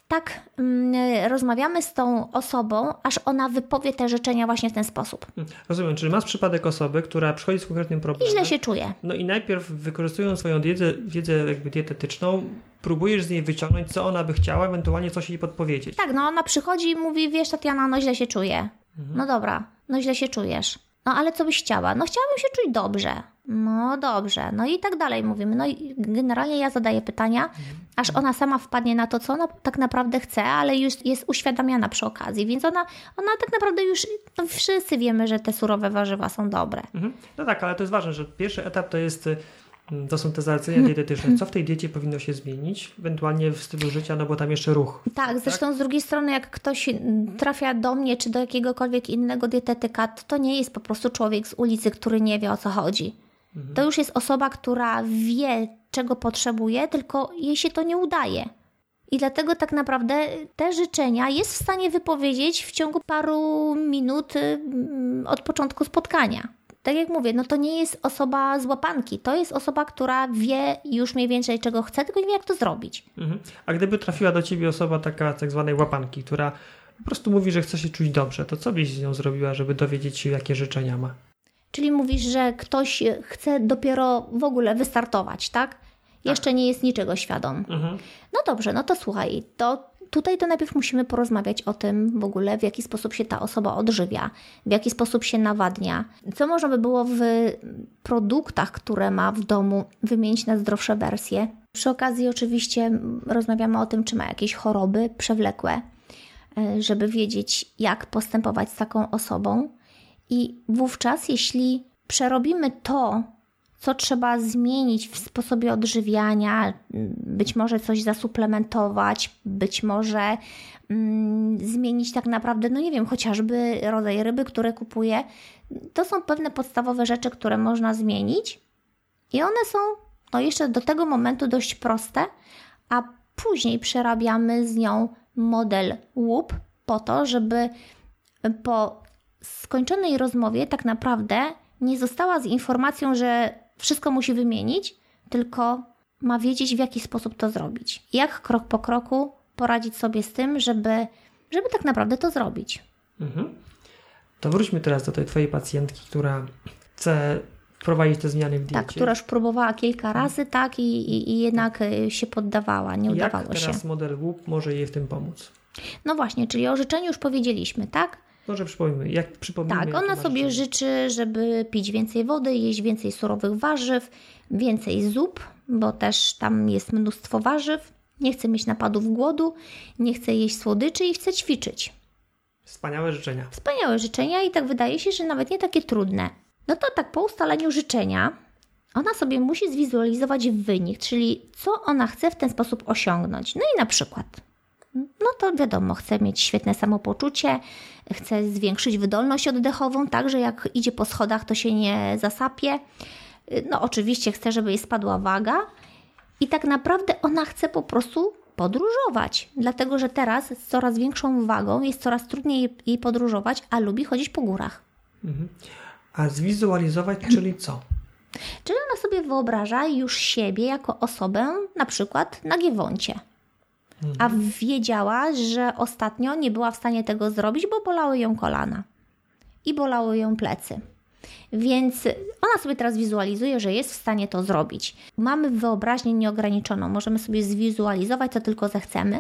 tak mm, rozmawiamy z tą osobą, aż ona wypowie te życzenia właśnie w ten sposób. Hmm, rozumiem, czyli masz przypadek osoby, która przychodzi z konkretnym problemem. I źle się czuje. No i najpierw wykorzystując swoją wiedzę, wiedzę jakby dietetyczną, próbujesz z niej wyciągnąć, co ona by chciała, ewentualnie coś jej podpowiedzieć. Tak, no ona przychodzi i mówi, wiesz Tatiana, no źle się czuję. Mhm. No dobra, no źle się czujesz. No ale co byś chciała? No chciałabym się czuć dobrze. No dobrze. No i tak dalej mówimy. No i generalnie ja zadaję pytania, aż ona sama wpadnie na to, co ona tak naprawdę chce, ale już jest uświadamiana przy okazji. Więc ona, ona tak naprawdę już, no wszyscy wiemy, że te surowe warzywa są dobre. Mhm. No tak, ale to jest ważne, że pierwszy etap to jest to są te zalecenia dietetyczne. Co w tej diecie powinno się zmienić? Ewentualnie w stylu życia, no bo tam jeszcze ruch. Tak, zresztą tak? z drugiej strony, jak ktoś trafia do mnie czy do jakiegokolwiek innego dietetyka, to, nie jest po prostu człowiek z ulicy, który nie wie o co chodzi. Mhm. To już jest osoba, która wie, czego potrzebuje, tylko jej się to nie udaje. I dlatego tak naprawdę te życzenia jest w stanie wypowiedzieć w ciągu paru minut mm, od początku spotkania tak jak mówię, no to nie jest osoba z łapanki. To jest osoba, która wie już mniej więcej czego chce, tylko nie wie jak to zrobić. Mhm. A gdyby trafiła do ciebie osoba taka tak zwanej łapanki, która po prostu mówi, że chce się czuć dobrze. To co byś z nią zrobiła, żeby dowiedzieć się, jakie życzenia ma? Czyli mówisz, że ktoś chce dopiero w ogóle wystartować, tak? Jeszcze nie jest niczego świadom. Mhm. No dobrze, no to słuchaj, to tutaj to najpierw musimy porozmawiać o tym w ogóle, w jaki sposób się ta osoba odżywia, w jaki sposób się nawadnia, co można by było w produktach, które ma w domu, wymienić na zdrowsze wersje. Przy okazji, oczywiście, rozmawiamy o tym, czy ma jakieś choroby przewlekłe, e, żeby wiedzieć, jak postępować z taką osobą. I wówczas, jeśli przerobimy to, co trzeba zmienić w sposobie odżywiania, być może coś zasuplementować, być może mm, zmienić tak naprawdę, no nie wiem, chociażby rodzaj ryby, które kupuję. To są pewne podstawowe rzeczy, które można zmienić i one są no jeszcze do tego momentu dość proste, a później przerabiamy z nią model łup po to, żeby po skończonej rozmowie tak naprawdę nie została z informacją, że wszystko musi wymienić, tylko ma wiedzieć, w jaki sposób to zrobić. Jak krok po kroku poradzić sobie z tym, żeby, żeby tak naprawdę to zrobić. Mhm. To wróćmy teraz do tej Twojej pacjentki, która chce wprowadzić te zmiany w diecie. Tak, która już próbowała kilka razy, tak, i, i, i jednak y, się poddawała, nie udawało Jak teraz się. model WUP może jej w tym pomóc? No właśnie, czyli o życzeniu już powiedzieliśmy, tak? Może przypomnijmy, jak przypomnijmy. Tak, ona sobie życzy, żeby pić więcej wody, jeść więcej surowych warzyw, więcej zup, bo też tam jest mnóstwo warzyw. Nie chce mieć napadów głodu, nie chce jeść słodyczy i chce ćwiczyć. Wspaniałe życzenia. Wspaniałe życzenia i tak wydaje się, że nawet nie takie trudne. No to tak po ustaleniu życzenia ona sobie musi zwizualizować wynik, czyli co ona chce w ten sposób osiągnąć. No i na przykład, no to wiadomo, chce mieć świetne samopoczucie, chce zwiększyć wydolność oddechową, tak, że jak idzie po schodach, to się nie zasapie. No oczywiście chce, żeby jej spadła waga i tak naprawdę ona chce po prostu podróżować, dlatego że teraz z coraz większą wagą jest coraz trudniej jej podróżować, a lubi chodzić po górach. A zwizualizować, czyli co? Czyli ona sobie wyobraża już siebie jako osobę, na przykład na Giewoncie. A wiedziała, że ostatnio nie była w stanie tego zrobić, bo bolały ją kolana i bolały ją plecy. Więc ona sobie teraz wizualizuje, że jest w stanie to zrobić. Mamy wyobraźnię nieograniczoną, możemy sobie zwizualizować, co tylko zechcemy,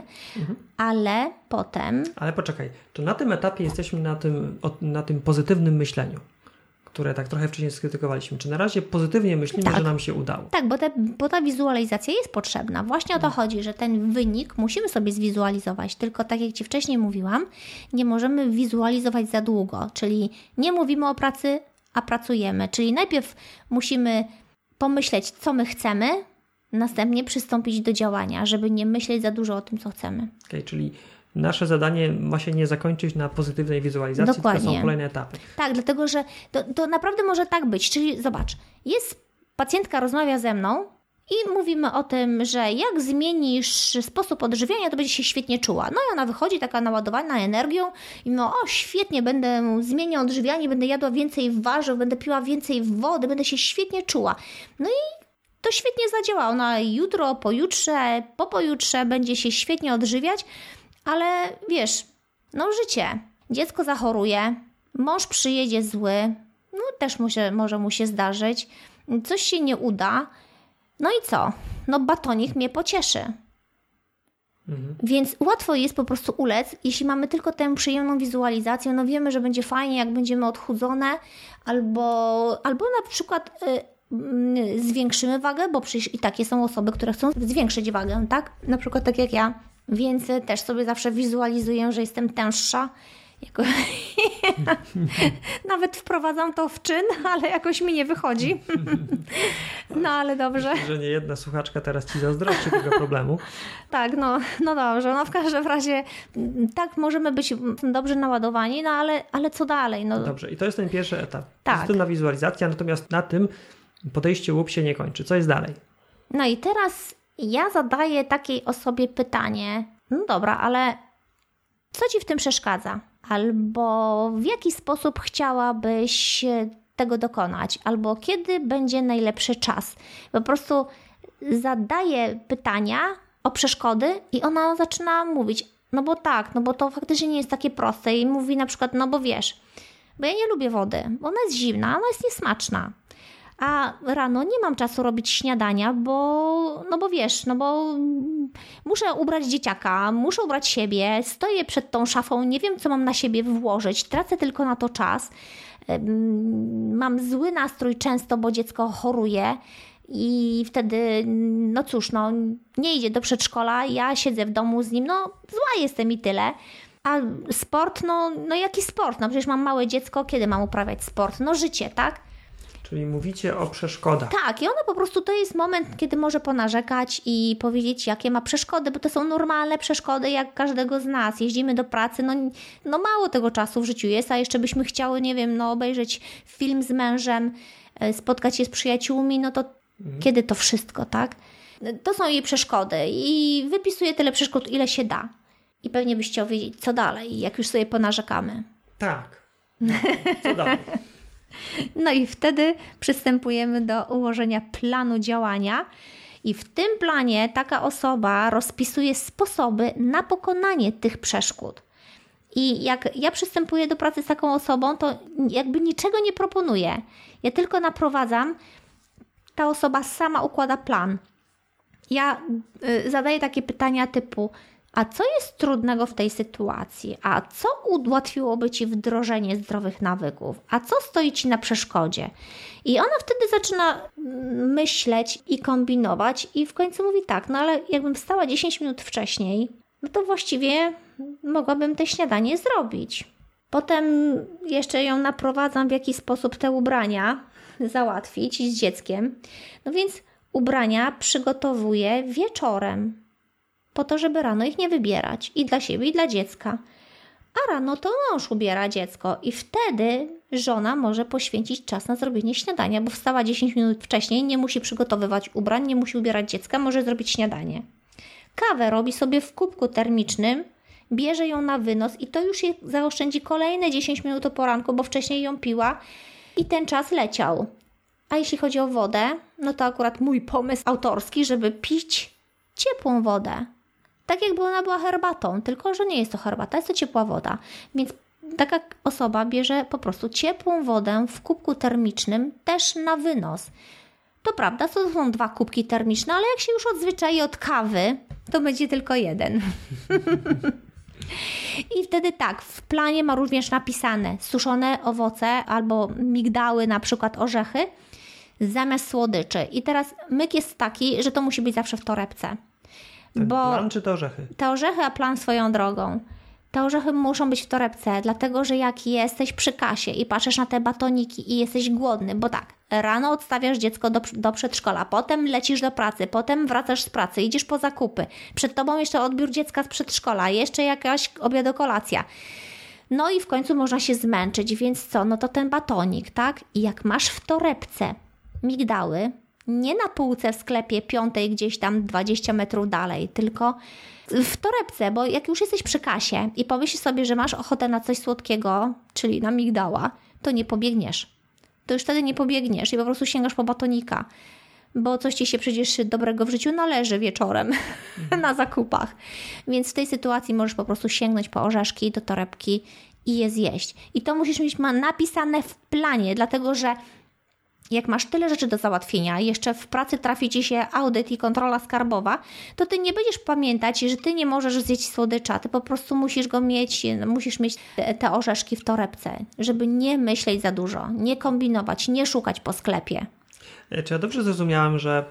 ale potem Ale poczekaj, to na tym etapie jesteśmy na tym, na tym pozytywnym myśleniu, które tak trochę wcześniej skrytykowaliśmy. Czy na razie pozytywnie myślimy, Tak. że nam się udało? Tak, bo, te, bo ta wizualizacja jest potrzebna. Właśnie o to chodzi, że ten wynik musimy sobie zwizualizować. Tylko tak jak Ci wcześniej mówiłam, nie możemy wizualizować za długo. Czyli nie mówimy o pracy, a pracujemy. Czyli najpierw musimy pomyśleć, co my chcemy, następnie przystąpić do działania, żeby nie myśleć za dużo o tym, co chcemy. Okej, czyli nasze zadanie ma się nie zakończyć na pozytywnej wizualizacji, tylko Dokładnie. są kolejne etapy. Tak, dlatego że to, to naprawdę może tak być. Czyli zobacz, jest pacjentka rozmawia ze mną i mówimy o tym, że jak zmienisz sposób odżywiania, to będzie się świetnie czuła. No i ona wychodzi taka naładowana energią i no o świetnie, będę zmieniać odżywianie, będę jadła więcej warzyw, będę piła więcej wody, będę się świetnie czuła. No i to świetnie zadziała. Ona jutro, pojutrze, po pojutrze będzie się świetnie odżywiać, ale wiesz, no życie. Dziecko zachoruje, mąż przyjedzie zły, no też mu się, może mu się zdarzyć, coś się nie uda. No i co? No batonik mnie pocieszy. Więc łatwo jest po prostu ulec, jeśli mamy tylko tę przyjemną wizualizację, no wiemy, że będzie fajnie, jak będziemy odchudzone, albo, albo na przykład y, mm, zwiększymy wagę, bo przecież i takie są osoby, które chcą zwiększyć wagę, tak? Na przykład tak jak ja. Więc y, też sobie zawsze wizualizuję, że jestem tęższa. Jako... (laughs) Nawet wprowadzam to w czyn, ale jakoś mi nie wychodzi. (laughs) no ale dobrze. Że nie jedna słuchaczka teraz ci zazdrości tego problemu. (laughs) Tak, no, no dobrze. No w każdym razie mm, tak możemy być dobrze naładowani, no ale, ale co dalej? No, Dobrze, i to jest ten pierwszy etap. Tak. Pozytywna wizualizacja, natomiast na tym podejście łup się nie kończy. Co jest dalej? no i teraz ja zadaję takiej osobie pytanie, no dobra, ale co Ci w tym przeszkadza? Albo w jaki sposób chciałabyś tego dokonać? Albo kiedy będzie najlepszy czas? Po prostu zadaję pytania o przeszkody i ona zaczyna mówić, No bo tak, no bo to faktycznie nie jest takie proste i mówi na przykład, no bo wiesz, bo ja nie lubię wody, bo ona jest zimna, ona jest niesmaczna. A rano nie mam czasu robić śniadania, bo, no bo wiesz, no bo muszę ubrać dzieciaka, muszę ubrać siebie, stoję przed tą szafą, nie wiem, co mam na siebie włożyć, tracę tylko na to czas. Mam zły nastrój często, bo dziecko choruje. I wtedy, no cóż, no, nie idzie do przedszkola, ja siedzę w domu z nim, no zła jestem i tyle. A sport, no, no jaki sport? No przecież mam małe dziecko, kiedy mam uprawiać sport? No życie, tak? Czyli mówicie o przeszkodach. Tak, i ona po prostu to jest moment, kiedy może ponarzekać i powiedzieć, jakie ma przeszkody, bo to są normalne przeszkody, jak każdego z nas. Jeździmy do pracy, no, no mało tego czasu w życiu jest, a jeszcze byśmy chciały, nie wiem, no obejrzeć film z mężem, e, spotkać się z przyjaciółmi, no to mhm. kiedy to wszystko, tak? To są jej przeszkody i wypisuje tyle przeszkód, ile się da. I pewnie byś chciał wiedzieć, co dalej, jak już sobie ponarzekamy. Tak. Co dalej? (laughs) No i wtedy przystępujemy do ułożenia planu działania. I w tym planie taka osoba rozpisuje sposoby na pokonanie tych przeszkód. I jak ja przystępuję do pracy z taką osobą, to jakby niczego nie proponuję. Ja tylko naprowadzam, ta osoba sama układa plan. Ja y, zadaję takie pytania typu: a co jest trudnego w tej sytuacji? A co ułatwiłoby ci wdrożenie zdrowych nawyków? A co stoi ci na przeszkodzie? I ona wtedy zaczyna myśleć i kombinować, i w końcu mówi tak: No ale jakbym wstała 10 minut wcześniej, no to właściwie mogłabym te śniadanie zrobić. Potem jeszcze ją naprowadzam, w jaki sposób te ubrania (laughs) załatwić z dzieckiem. No więc ubrania przygotowuję wieczorem po to, żeby rano ich nie wybierać i dla siebie, i dla dziecka. A rano to mąż ubiera dziecko i wtedy żona może poświęcić czas na zrobienie śniadania, bo wstała 10 minut wcześniej, nie musi przygotowywać ubrań, nie musi ubierać dziecka, może zrobić śniadanie. Kawę robi sobie w kubku termicznym, bierze ją na wynos i to już jej zaoszczędzi kolejne 10 minut o poranku, bo wcześniej ją piła i ten czas leciał. A jeśli chodzi o wodę, no to akurat mój pomysł autorski, żeby pić ciepłą wodę tak jakby ona była herbatą, tylko że nie jest to herbata, jest to ciepła woda. Więc taka osoba bierze po prostu ciepłą wodę w kubku termicznym też na wynos. To prawda, to są dwa kubki termiczne, ale jak się już odzwyczai od kawy, to będzie tylko jeden. (laughs) I wtedy tak, w planie ma również napisane suszone owoce albo migdały, na przykład orzechy, zamiast słodyczy. I teraz myk jest taki, że to musi być zawsze w torebce. Ten bo plan czy te orzechy? Te orzechy, a plan swoją drogą. Te orzechy muszą być w torebce, dlatego że jak jesteś przy kasie i patrzysz na te batoniki i jesteś głodny, bo tak, rano odstawiasz dziecko do, do przedszkola, potem lecisz do pracy, potem wracasz z pracy, idziesz po zakupy, przed tobą jeszcze odbiór dziecka z przedszkola, jeszcze jakaś obiadokolacja. No i w końcu można się zmęczyć, więc co? No to ten batonik, tak? I jak masz w torebce migdały, nie na półce w sklepie piątej gdzieś tam 20 metrów dalej, tylko w torebce, bo jak już jesteś przy kasie i pomyślisz sobie, że masz ochotę na coś słodkiego, czyli na migdała, to nie pobiegniesz. To już wtedy nie pobiegniesz i po prostu sięgasz po batonika, bo coś ci się przecież dobrego w życiu należy wieczorem (laughs) na zakupach. Więc w tej sytuacji możesz po prostu sięgnąć po orzeszki do torebki i je zjeść. I to musisz mieć napisane w planie, dlatego że jak masz tyle rzeczy do załatwienia, jeszcze w pracy trafi ci się audyt i kontrola skarbowa, to ty nie będziesz pamiętać, że ty nie możesz zjeść słodycza, ty po prostu musisz go mieć, musisz mieć te, orzeszki w torebce, żeby nie myśleć za dużo, nie kombinować, nie szukać po sklepie. Czy ja dobrze zrozumiałam, że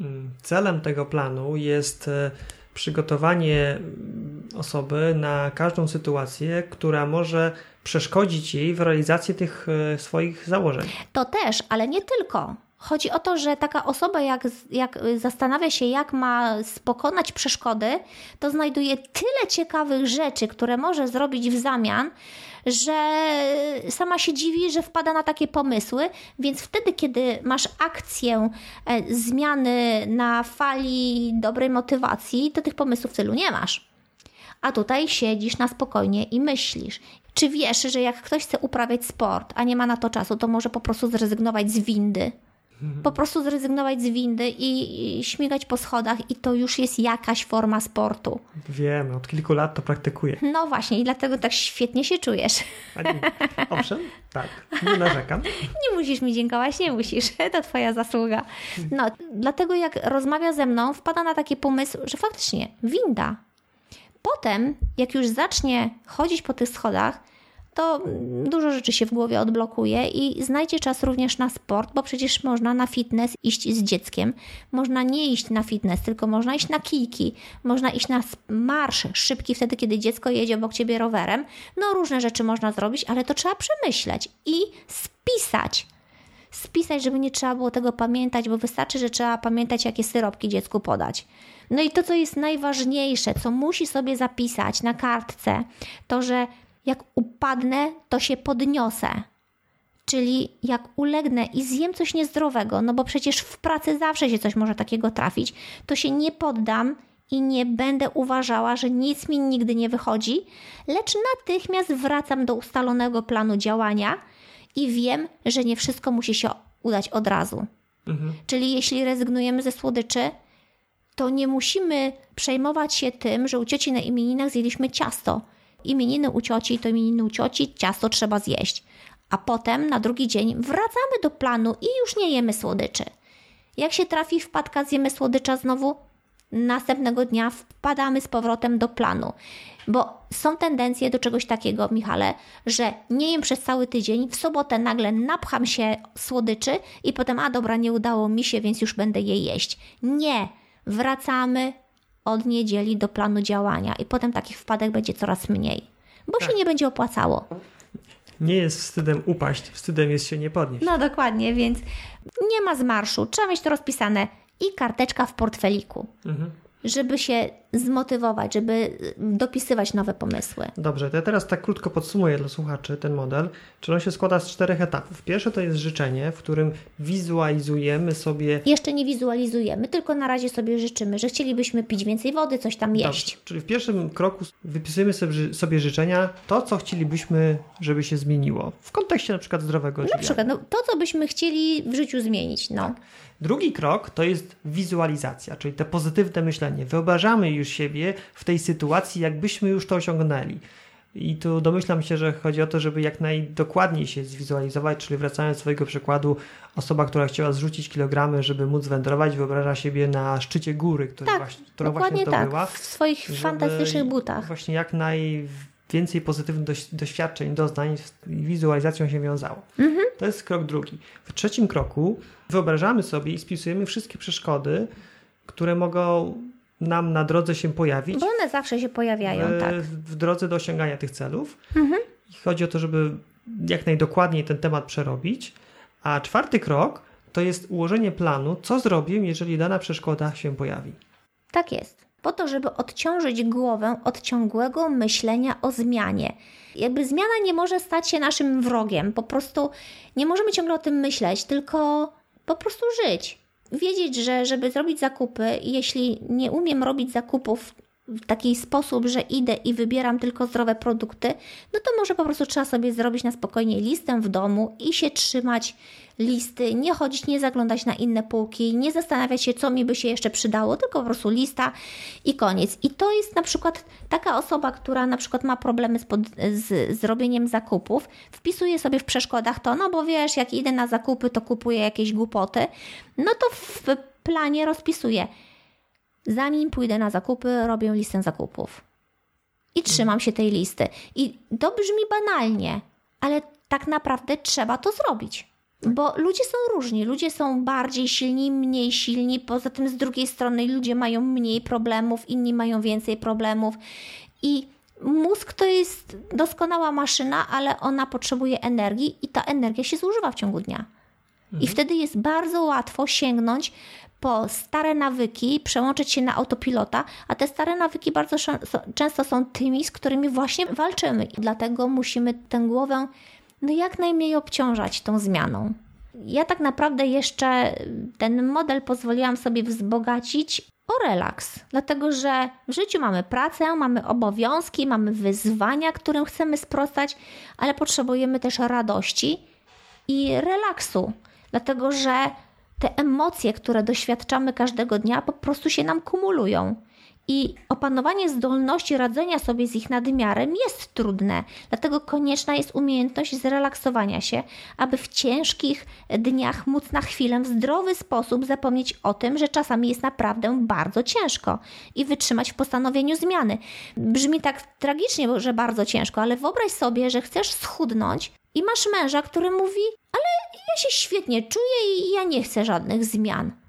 mm, celem tego planu jest e, przygotowanie mm, osoby na każdą sytuację, która może przeszkodzić jej w realizacji tych e, swoich założeń. To też, ale nie tylko. Chodzi o to, że taka osoba, jak, jak zastanawia się, jak ma pokonać przeszkody, to znajduje tyle ciekawych rzeczy, które może zrobić w zamian, że sama się dziwi, że wpada na takie pomysły, więc wtedy, kiedy masz akcję e, zmiany na fali dobrej motywacji, to tych pomysłów tylu nie masz. A tutaj siedzisz na spokojnie i myślisz. Czy wiesz, że jak ktoś chce uprawiać sport, a nie ma na to czasu, to może po prostu zrezygnować z windy? Po prostu zrezygnować z windy i, śmigać po schodach, i to już jest jakaś forma sportu. Wiem, od kilku lat to praktykuję. No właśnie, i dlatego tak świetnie się czujesz. Owszem, tak, nie narzekam. Nie musisz mi dziękować, nie musisz, to Twoja zasługa. No, dlatego jak rozmawia ze mną, wpada na taki pomysł, że faktycznie winda. Potem, jak już zacznie chodzić po tych schodach, to dużo rzeczy się w głowie odblokuje i znajdzie czas również na sport, bo przecież można na fitness iść z dzieckiem. Można nie iść na fitness, tylko można iść na kijki, można iść na marsz szybki wtedy, kiedy dziecko jedzie obok ciebie rowerem. No różne rzeczy można zrobić, ale to trzeba przemyśleć i spisać. Spisać, żeby nie trzeba było tego pamiętać, bo wystarczy, że trzeba pamiętać, jakie syropki dziecku podać. No i to, co jest najważniejsze, co musi sobie zapisać na kartce, to że jak upadnę, to się podniosę. Czyli jak ulegnę i zjem coś niezdrowego, no bo przecież w pracy zawsze się coś może takiego trafić, to się nie poddam i nie będę uważała, że nic mi nigdy nie wychodzi, lecz natychmiast wracam do ustalonego planu działania i wiem, że nie wszystko musi się udać od razu. Mhm. Czyli jeśli rezygnujemy ze słodyczy, to nie musimy przejmować się tym, że u cioci na imieninach zjedliśmy ciasto imieniny u cioci, to imieniny u cioci, ciasto trzeba zjeść. A potem na drugi dzień wracamy do planu i już nie jemy słodyczy. Jak się trafi wpadka, zjemy słodycza znowu, następnego dnia wpadamy z powrotem do planu. Bo są tendencje do czegoś takiego, Michale, że nie jem przez cały tydzień, w sobotę nagle napcham się słodyczy i potem, a dobra, nie udało mi się, więc już będę je jeść. Nie, wracamy od niedzieli do planu działania i potem takich wpadek będzie coraz mniej, bo tak. się nie będzie opłacało. Nie jest wstydem upaść, wstydem jest się nie podnieść. No dokładnie, więc nie ma zmarszu. Trzeba mieć to rozpisane i karteczka w portfeliku. Mhm żeby się zmotywować, żeby dopisywać nowe pomysły. Dobrze, to ja teraz tak krótko podsumuję dla słuchaczy ten model. Czyli on się składa z czterech etapów. Pierwsze to jest życzenie, w którym wizualizujemy sobie. Jeszcze nie wizualizujemy, tylko na razie sobie życzymy, że chcielibyśmy pić więcej wody, coś tam jeść. Dobrze. Czyli w pierwszym kroku wypisujemy sobie, sobie życzenia, to co chcielibyśmy, żeby się zmieniło. W kontekście na przykład zdrowego życia. Na przykład no, to, co byśmy chcieli w życiu zmienić. No. Tak. Drugi krok to jest wizualizacja, czyli te pozytywne myślenie. Wyobrażamy już siebie w tej sytuacji, jakbyśmy już to osiągnęli. I tu domyślam się, że chodzi o to, żeby jak najdokładniej się zwizualizować, czyli wracając do swojego przykładu, osoba, która chciała zrzucić kilogramy, żeby móc wędrować, wyobraża siebie na szczycie góry, który tak, właśnie, którą właśnie zdobyła. Tak, w swoich fantastycznych butach. Właśnie jak naj więcej pozytywnych doświadczeń, doznań z wizualizacją się wiązało. Mhm. To jest krok drugi. W trzecim kroku wyobrażamy sobie i spisujemy wszystkie przeszkody, które mogą nam na drodze się pojawić. Bo one zawsze się pojawiają, w, tak. W drodze do osiągania tych celów. Mhm. Chodzi o to, żeby jak najdokładniej ten temat przerobić. A czwarty krok to jest ułożenie planu, co zrobię, jeżeli dana przeszkoda się pojawi. Tak jest po to, żeby odciążyć głowę od ciągłego myślenia o zmianie. Jakby zmiana nie może stać się naszym wrogiem, po prostu nie możemy ciągle o tym myśleć, tylko po prostu żyć. Wiedzieć, że żeby zrobić zakupy, jeśli nie umiem robić zakupów w taki sposób, że idę i wybieram tylko zdrowe produkty, no to może po prostu trzeba sobie zrobić na spokojnie listę w domu i się trzymać listy, nie chodzić, nie zaglądać na inne półki, nie zastanawiać się, co mi by się jeszcze przydało, tylko po prostu lista i koniec. I to jest na przykład taka osoba, która na przykład ma problemy z, pod, z zrobieniem zakupów, wpisuje sobie w przeszkodach to, no bo wiesz, jak idę na zakupy, to kupuję jakieś głupoty, no to w planie rozpisuję Zanim pójdę na zakupy, robię listę zakupów. I trzymam się tej listy. I to brzmi banalnie, ale tak naprawdę trzeba to zrobić. Bo ludzie są różni, ludzie są bardziej silni, mniej silni. Poza tym, z drugiej strony, ludzie mają mniej problemów, inni mają więcej problemów. I mózg to jest doskonała maszyna, ale ona potrzebuje energii i ta energia się zużywa w ciągu dnia. Mhm. I wtedy jest bardzo łatwo sięgnąć po stare nawyki, przełączyć się na autopilota, a te stare nawyki bardzo często są tymi, z którymi właśnie walczymy. I dlatego musimy tę głowę no jak najmniej obciążać tą zmianą. Ja tak naprawdę jeszcze ten model pozwoliłam sobie wzbogacić o relaks, dlatego że w życiu mamy pracę, mamy obowiązki, mamy wyzwania, którym chcemy sprostać, ale potrzebujemy też radości i relaksu, dlatego że te emocje, które doświadczamy każdego dnia, po prostu się nam kumulują. I opanowanie zdolności radzenia sobie z ich nadmiarem jest trudne, dlatego konieczna jest umiejętność zrelaksowania się, aby w ciężkich dniach móc na chwilę w zdrowy sposób zapomnieć o tym, że czasami jest naprawdę bardzo ciężko i wytrzymać w postanowieniu zmiany. Brzmi tak tragicznie, że bardzo ciężko, ale wyobraź sobie, że chcesz schudnąć i masz męża, który mówi: Ale ja się świetnie czuję i ja nie chcę żadnych zmian.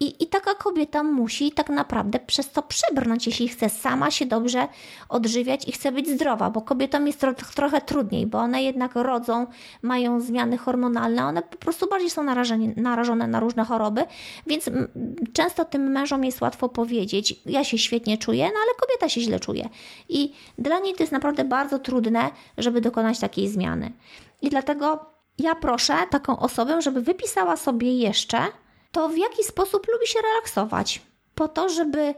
I, I taka kobieta musi tak naprawdę przez to przebrnąć, jeśli chce sama się dobrze odżywiać i chce być zdrowa, bo kobietom jest tro, trochę trudniej, bo one jednak rodzą, mają zmiany hormonalne, one po prostu bardziej są narażone na różne choroby, więc często tym mężom jest łatwo powiedzieć: Ja się świetnie czuję, no ale kobieta się źle czuje. I dla niej to jest naprawdę bardzo trudne, żeby dokonać takiej zmiany. I dlatego ja proszę taką osobę, żeby wypisała sobie jeszcze to w jaki sposób lubi się relaksować. Po to, żeby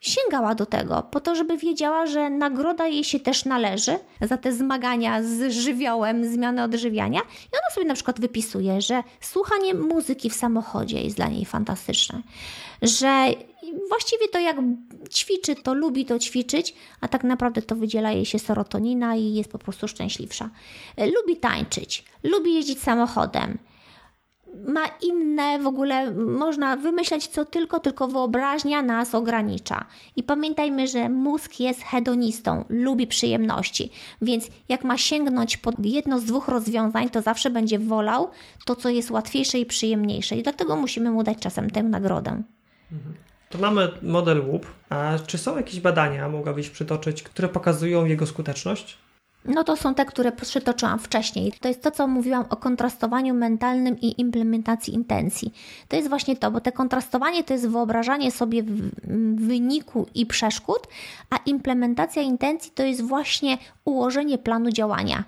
sięgała do tego, po to, żeby wiedziała, że nagroda jej się też należy za te zmagania z żywiołem, zmiany odżywiania. I ona sobie na przykład wypisuje, że słuchanie muzyki w samochodzie jest dla niej fantastyczne, że właściwie to jak ćwiczy, to lubi to ćwiczyć, a tak naprawdę to wydziela jej się serotonina i jest po prostu szczęśliwsza. Lubi tańczyć, lubi jeździć samochodem ma inne, w ogóle można wymyśleć co tylko, tylko wyobraźnia nas ogranicza. I pamiętajmy, że mózg jest hedonistą, lubi przyjemności, więc jak ma sięgnąć po jedno z dwóch rozwiązań, to zawsze będzie wolał to, co jest łatwiejsze i przyjemniejsze. I dlatego musimy mu dać czasem tę nagrodę. Mhm. To mamy model WUP. A czy są jakieś badania, mogłabyś przytoczyć, które pokazują jego skuteczność? No to są te, które przytoczyłam wcześniej. To jest to, co mówiłam o kontrastowaniu mentalnym i implementacji intencji. To jest właśnie to, bo te kontrastowanie to jest wyobrażanie sobie wyniku i przeszkód, a implementacja intencji to jest właśnie ułożenie planu działania.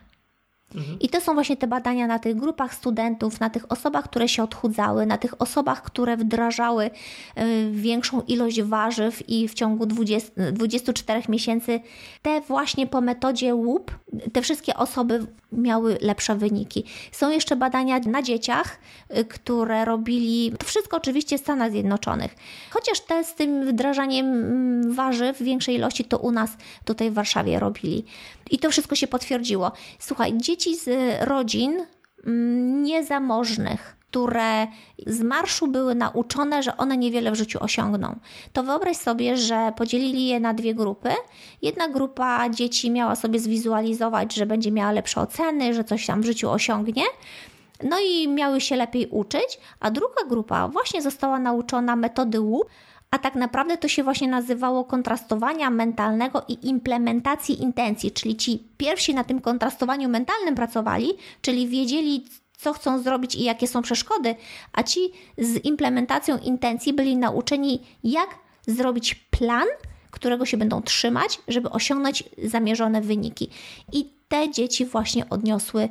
Mhm. I to są właśnie te badania na tych grupach studentów, na tych osobach, które się odchudzały, na tych osobach, które wdrażały y, większą ilość warzyw i w ciągu 20, 24 miesięcy te właśnie po metodzie łup, te wszystkie osoby miały lepsze wyniki. Są jeszcze badania na dzieciach, y, które robili, to wszystko oczywiście w Stanach Zjednoczonych. Chociaż te z tym wdrażaniem mm, warzyw w większej ilości to u nas tutaj w Warszawie robili. I to wszystko się potwierdziło. Słuchaj, dzieci z rodzin mm, niezamożnych, które z marszu były nauczone, że one niewiele w życiu osiągną. To wyobraź sobie, że podzielili je na dwie grupy. Jedna grupa dzieci miała sobie zwizualizować, że będzie miała lepsze oceny, że coś tam w życiu osiągnie. No i miały się lepiej uczyć, a druga grupa właśnie została nauczona metody łup, a tak naprawdę to się właśnie nazywało kontrastowania mentalnego i implementacji intencji, czyli ci pierwsi na tym kontrastowaniu mentalnym pracowali, czyli wiedzieli, co chcą zrobić i jakie są przeszkody, a ci z implementacją intencji byli nauczeni, jak zrobić plan, którego się będą trzymać, żeby osiągnąć zamierzone wyniki. I te dzieci właśnie odniosły,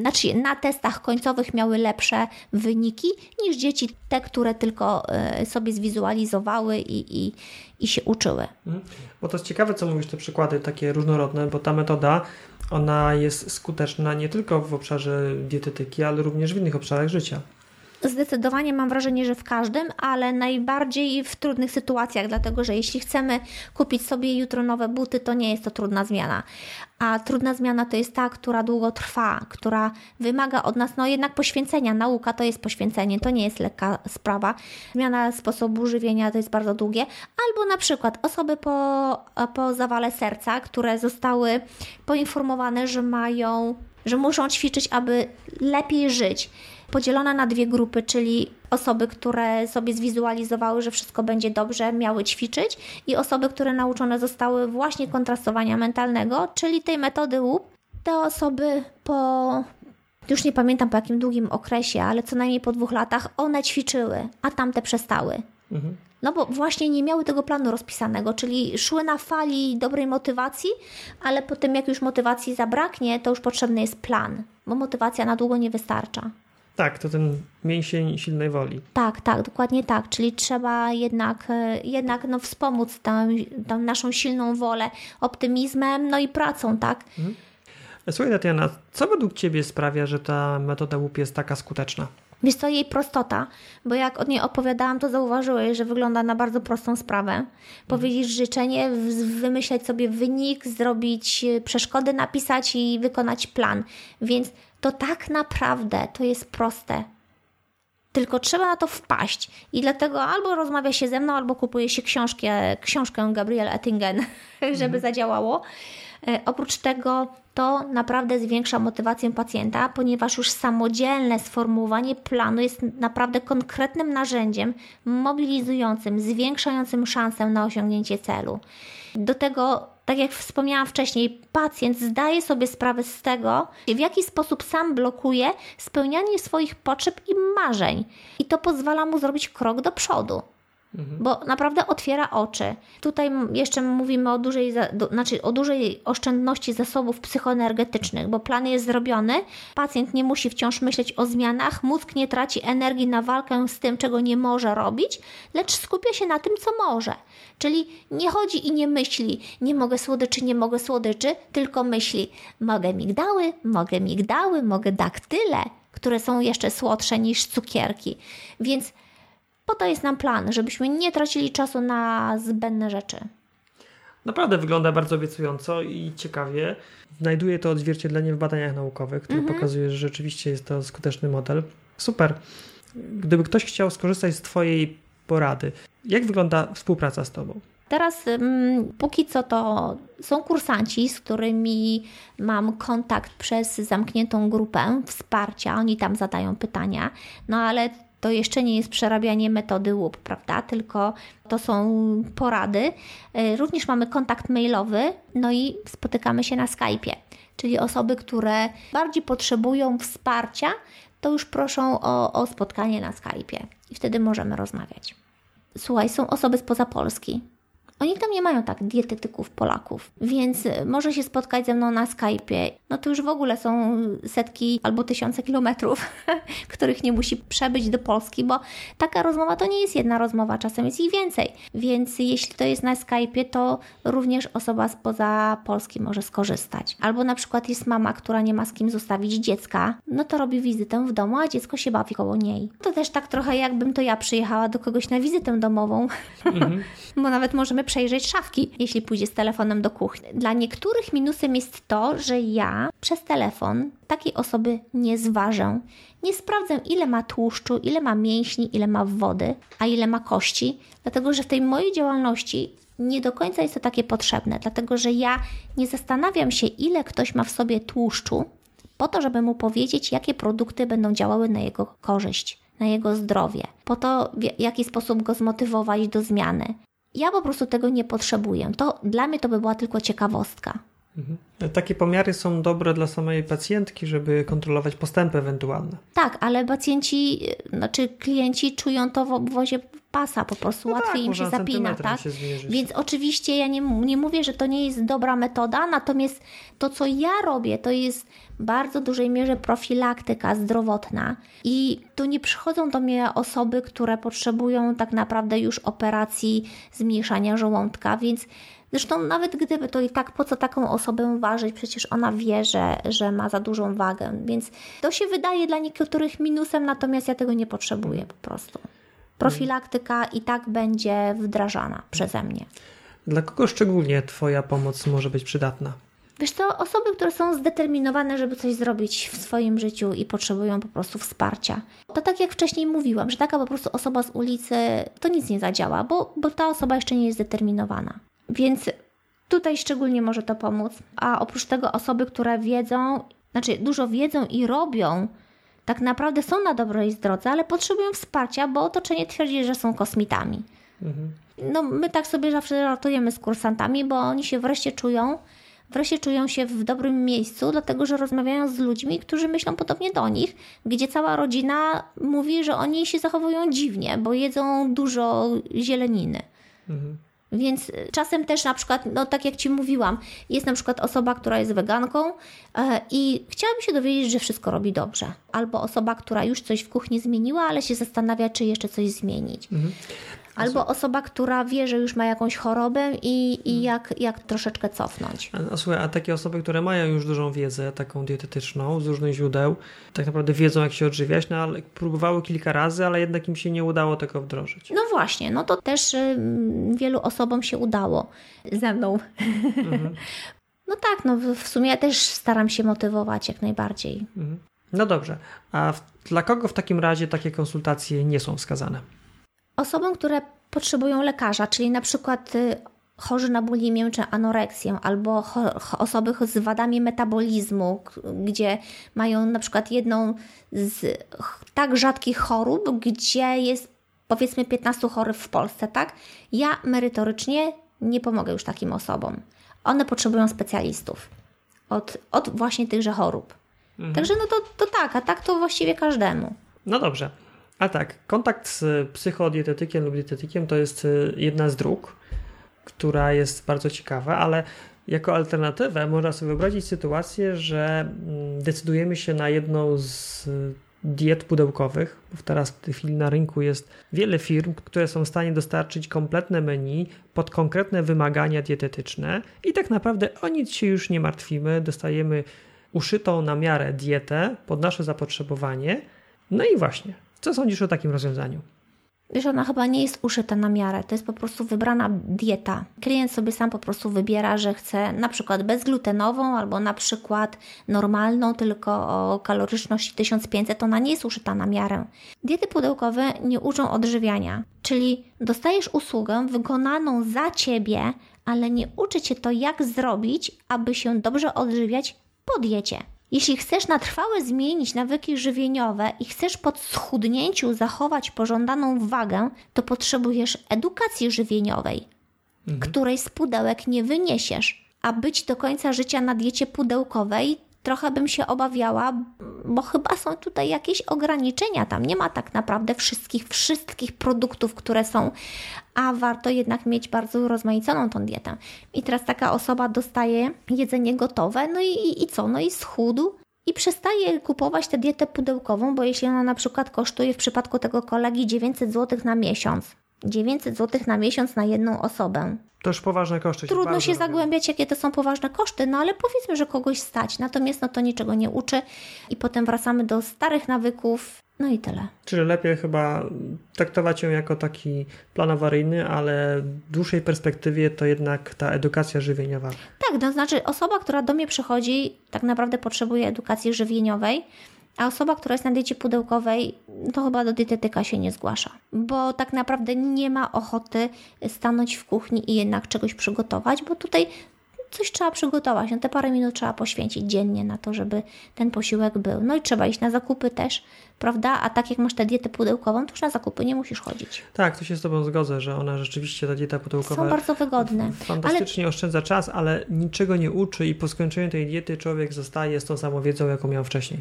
znaczy na testach końcowych miały lepsze wyniki niż dzieci te, które tylko e, sobie zwizualizowały i, i, i się uczyły. Mhm. Bo to jest ciekawe, co mówisz, te przykłady takie różnorodne, bo ta metoda, ona jest skuteczna nie tylko w obszarze dietetyki, ale również w innych obszarach życia. Zdecydowanie mam wrażenie, że w każdym, ale najbardziej w trudnych sytuacjach, dlatego że jeśli chcemy kupić sobie jutro nowe buty, to nie jest to trudna zmiana. A trudna zmiana to jest ta, która długo trwa, która wymaga od nas no jednak poświęcenia. Nauka to jest poświęcenie, to nie jest lekka sprawa. Zmiana sposobu żywienia to jest bardzo długie. Albo na przykład osoby po, po zawale serca, które zostały poinformowane, że mają, że muszą ćwiczyć, aby lepiej żyć podzielona na dwie grupy, czyli osoby, które sobie zwizualizowały, że wszystko będzie dobrze, miały ćwiczyć i osoby, które nauczone zostały właśnie kontrastowania mentalnego, czyli tej metody łup. Te osoby po już nie pamiętam po jakim długim okresie, ale co najmniej po dwóch latach, one ćwiczyły, a tamte przestały. Mhm. No bo właśnie nie miały tego planu rozpisanego, czyli szły na fali dobrej motywacji, ale potem jak już motywacji zabraknie, to już potrzebny jest plan, bo motywacja na długo nie wystarcza. Tak, to ten mięsień silnej woli. Tak, tak, dokładnie tak. Czyli trzeba jednak, e, jednak no, wspomóc tą, tą naszą silną wolę optymizmem, no i pracą, tak? Mhm. Słuchaj, Tatiana, co według Ciebie sprawia, że ta metoda łup jest taka skuteczna? Wiesz co, jej prostota, bo jak od niej opowiadałam, to zauważyłeś, że wygląda na bardzo prostą sprawę. Powiedzieć życzenie, wymyśleć sobie wynik, zrobić e, przeszkody, napisać i wykonać plan. Więc to tak naprawdę to jest proste. Tylko trzeba na to wpaść. I dlatego albo rozmawia się ze mną, albo kupuje się książkę, książkę Gabriel Ettingen, (laughs) żeby mhm. zadziałało. E, oprócz tego to naprawdę zwiększa motywację pacjenta, ponieważ już samodzielne sformułowanie planu jest naprawdę konkretnym narzędziem mobilizującym, zwiększającym szansę na osiągnięcie celu. Do tego, tak jak wspomniałam wcześniej, pacjent zdaje sobie sprawę z tego, w jaki sposób sam blokuje spełnianie swoich potrzeb i marzeń, i to pozwala mu zrobić krok do przodu. Mhm. Bo naprawdę otwiera oczy. Tutaj jeszcze mówimy o dużej, znaczy o dużej oszczędności zasobów psychoenergetycznych, bo plan jest zrobiony, pacjent nie musi wciąż myśleć o zmianach, mózg nie traci energii na walkę z tym, czego nie może robić, lecz skupia się na tym, co może. Czyli nie chodzi i nie myśli, nie mogę słodyczy, nie mogę słodyczy, tylko myśli, mogę migdały, mogę migdały, mogę daktyle, które są jeszcze słodsze niż cukierki. Więc po to jest nam plan, żebyśmy nie tracili czasu na zbędne rzeczy. Naprawdę wygląda bardzo obiecująco i ciekawie. Znajduje to odzwierciedlenie w badaniach naukowych, które mm -hmm. pokazuje, że rzeczywiście jest to skuteczny model. Super. Gdyby ktoś chciał skorzystać z Twojej porady, jak wygląda współpraca z Tobą? Teraz póki co to są kursanci, z którymi mam kontakt przez zamkniętą grupę wsparcia. Oni tam zadają pytania, no ale to jeszcze nie jest przerabianie metody łup, prawda? Tylko to są porady. E, również mamy kontakt mailowy, no i spotykamy się na Skype'ie. Czyli osoby, które bardziej potrzebują wsparcia, to już proszą o, o spotkanie na Skype'ie i wtedy możemy rozmawiać. Słuchaj, są osoby spoza Polski, oni tam nie mają tak dietetyków Polaków, więc y, może się spotkać ze mną na Skype'ie. No to już w ogóle są setki albo tysiące kilometrów, (laughs) których nie musi przebyć do Polski, bo taka rozmowa to nie jest jedna rozmowa, czasem jest ich więcej. Więc jeśli to jest na Skype'ie, to również osoba spoza Polski może skorzystać. Albo na przykład jest mama, która nie ma z kim zostawić dziecka, no to robi wizytę w domu, a dziecko się bawi koło niej. To też tak trochę jakbym to ja przyjechała do kogoś na wizytę domową, mhm. (laughs) bo nawet możemy przejrzeć szafki, jeśli pójdzie z telefonem do kuchni. Dla niektórych minusem jest to, że ja przez telefon takiej osoby nie zważę. Nie sprawdzę, ile ma tłuszczu, ile ma mięśni, ile ma wody, a ile ma kości, dlatego że w tej mojej działalności nie do końca jest to takie potrzebne, dlatego że ja nie zastanawiam się, ile ktoś ma w sobie tłuszczu, po to, żeby mu powiedzieć, jakie produkty będą działały na jego korzyść, na jego zdrowie, po to, w jaki sposób go zmotywować do zmiany. Ja po prostu tego nie potrzebuję. To dla mnie to by była tylko ciekawostka. Mhm. Takie pomiary są dobre dla samej pacjentki, żeby kontrolować postępy ewentualne. Tak, ale pacjenci, znaczy klienci czują to w obwozie pasa, po prostu no łatwiej tak, im się zapina, tak? Się Więc oczywiście ja nie, nie mówię, że to nie jest dobra metoda, natomiast to, co ja robię, to jest bardzo dużej mierze profilaktyka zdrowotna i tu nie przychodzą do mnie osoby, które potrzebują tak naprawdę już operacji zmniejszania żołądka, więc Zresztą nawet gdyby, to i tak po co taką osobę ważyć? Przecież ona wie, że, że ma za dużą wagę, więc to się wydaje dla niektórych minusem, natomiast ja tego nie potrzebuję po prostu. Profilaktyka i tak będzie wdrażana przeze mnie. Dla kogo szczególnie Twoja pomoc może być przydatna? Wiesz to osoby, które są zdeterminowane, żeby coś zrobić w swoim życiu i potrzebują po prostu wsparcia. To tak jak wcześniej mówiłam, że taka po prostu osoba z ulicy to nic nie zadziała, bo, bo ta osoba jeszcze nie jest zdeterminowana. Więc tutaj szczególnie może to pomóc. A oprócz tego osoby, które wiedzą, znaczy dużo wiedzą i robią, tak naprawdę są na dobrej drodze, ale potrzebują wsparcia, bo otoczenie twierdzi, że są kosmitami. Mhm. No, my tak sobie zawsze ratujemy z kursantami, bo oni się wreszcie czują, wreszcie czują się w dobrym miejscu, dlatego że rozmawiają z ludźmi, którzy myślą podobnie do nich, gdzie cała rodzina mówi, że oni się zachowują dziwnie, bo jedzą dużo zieleniny. Mhm. Więc czasem też na przykład, no tak jak Ci mówiłam, jest na przykład osoba, która jest weganką e, i chciałaby się dowiedzieć, że wszystko robi dobrze. Albo osoba, która już coś w kuchni zmieniła, ale się zastanawia, czy jeszcze coś zmienić. Mhm. Albo osoba, która wie, że już ma jakąś chorobę i, i Mhm. jak, jak troszeczkę cofnąć. A, a słuchaj, a takie osoby, które mają już dużą wiedzę, taką dietetyczną, z różnych źródeł, tak naprawdę wiedzą, jak się odżywiać, no ale próbowały kilka razy, ale jednak im się nie udało tego wdrożyć. No właśnie, no to też y, wielu osobom się udało. Ze mną. (laughs) No tak, no w- w sumie ja też staram się motywować jak najbardziej. Mhm. No dobrze, a w, dla kogo w takim razie takie konsultacje nie są wskazane? Osobom, które potrzebują lekarza, czyli na przykład y, chorzy na bulimię czy anoreksję, albo osoby z wadami metabolizmu, gdzie mają na przykład jedną z tak rzadkich chorób, gdzie jest powiedzmy 15 chorych w Polsce, tak? Ja merytorycznie nie pomogę już takim osobom. One potrzebują specjalistów od, od właśnie tychże chorób. Także no to, to tak, a tak to właściwie każdemu. No dobrze. A tak, kontakt z psychodietetykiem lub dietetykiem to jest y, jedna z dróg, która jest bardzo ciekawa, ale jako alternatywę można sobie wyobrazić sytuację, że mm, decydujemy się na jedną z y, diet pudełkowych, teraz w tej chwili na rynku jest wiele firm, które są w stanie dostarczyć kompletne menu pod konkretne wymagania dietetyczne i tak naprawdę o nic się już nie martwimy, dostajemy uszytą na miarę dietę pod nasze zapotrzebowanie. No i właśnie, co sądzisz o takim rozwiązaniu? Wiesz, ona chyba nie jest uszyta na miarę. To jest po prostu wybrana dieta. Klient sobie sam po prostu wybiera, że chce na przykład bezglutenową albo na przykład normalną, tylko o kaloryczności 1500. Ona nie jest uszyta na miarę. Diety pudełkowe nie uczą odżywiania, czyli dostajesz usługę wykonaną za ciebie, ale nie uczy cię to, jak zrobić, aby się dobrze odżywiać po diecie. Jeśli chcesz na trwałe zmienić nawyki żywieniowe i chcesz po schudnięciu zachować pożądaną wagę, to potrzebujesz edukacji żywieniowej, której z pudełek nie wyniesiesz. A być do końca życia na diecie pudełkowej trochę bym się obawiała, bo chyba są tutaj jakieś ograniczenia. Tam nie ma tak naprawdę wszystkich, wszystkich produktów, które są, a warto jednak mieć bardzo rozmaiconą tą dietę. I teraz taka osoba dostaje jedzenie gotowe, no i, i, i co? No i schudł i przestaje kupować tę dietę pudełkową, bo jeśli ona na przykład kosztuje w przypadku tego kolegi 900 zł na miesiąc, 900 zł na miesiąc na jedną osobę, To już poważne koszty. Trudno się zagłębiać, jakie to są poważne koszty, no ale powiedzmy, że kogoś stać. Natomiast no to niczego nie uczy i potem wracamy do starych nawyków. No i tyle. Czyli lepiej chyba traktować ją jako taki plan awaryjny, ale w dłuższej perspektywie to jednak ta edukacja żywieniowa. Tak, to znaczy osoba, która do mnie przychodzi, tak naprawdę potrzebuje edukacji żywieniowej, a osoba, która jest na diecie pudełkowej, to chyba do dietetyka się nie zgłasza, bo tak naprawdę nie ma ochoty stanąć w kuchni i jednak czegoś przygotować, bo tutaj coś trzeba przygotować. No te parę minut trzeba poświęcić dziennie na to, żeby ten posiłek był. No i trzeba iść na zakupy też, prawda? A tak jak masz tę dietę pudełkową, to już na zakupy nie musisz chodzić. Tak, tu się z Tobą zgodzę, że ona rzeczywiście, ta dieta pudełkowa Są bardzo wygodne. fantastycznie oszczędza czas, ale niczego nie uczy i po skończeniu tej diety człowiek zostaje z tą samą wiedzą, jaką miał wcześniej.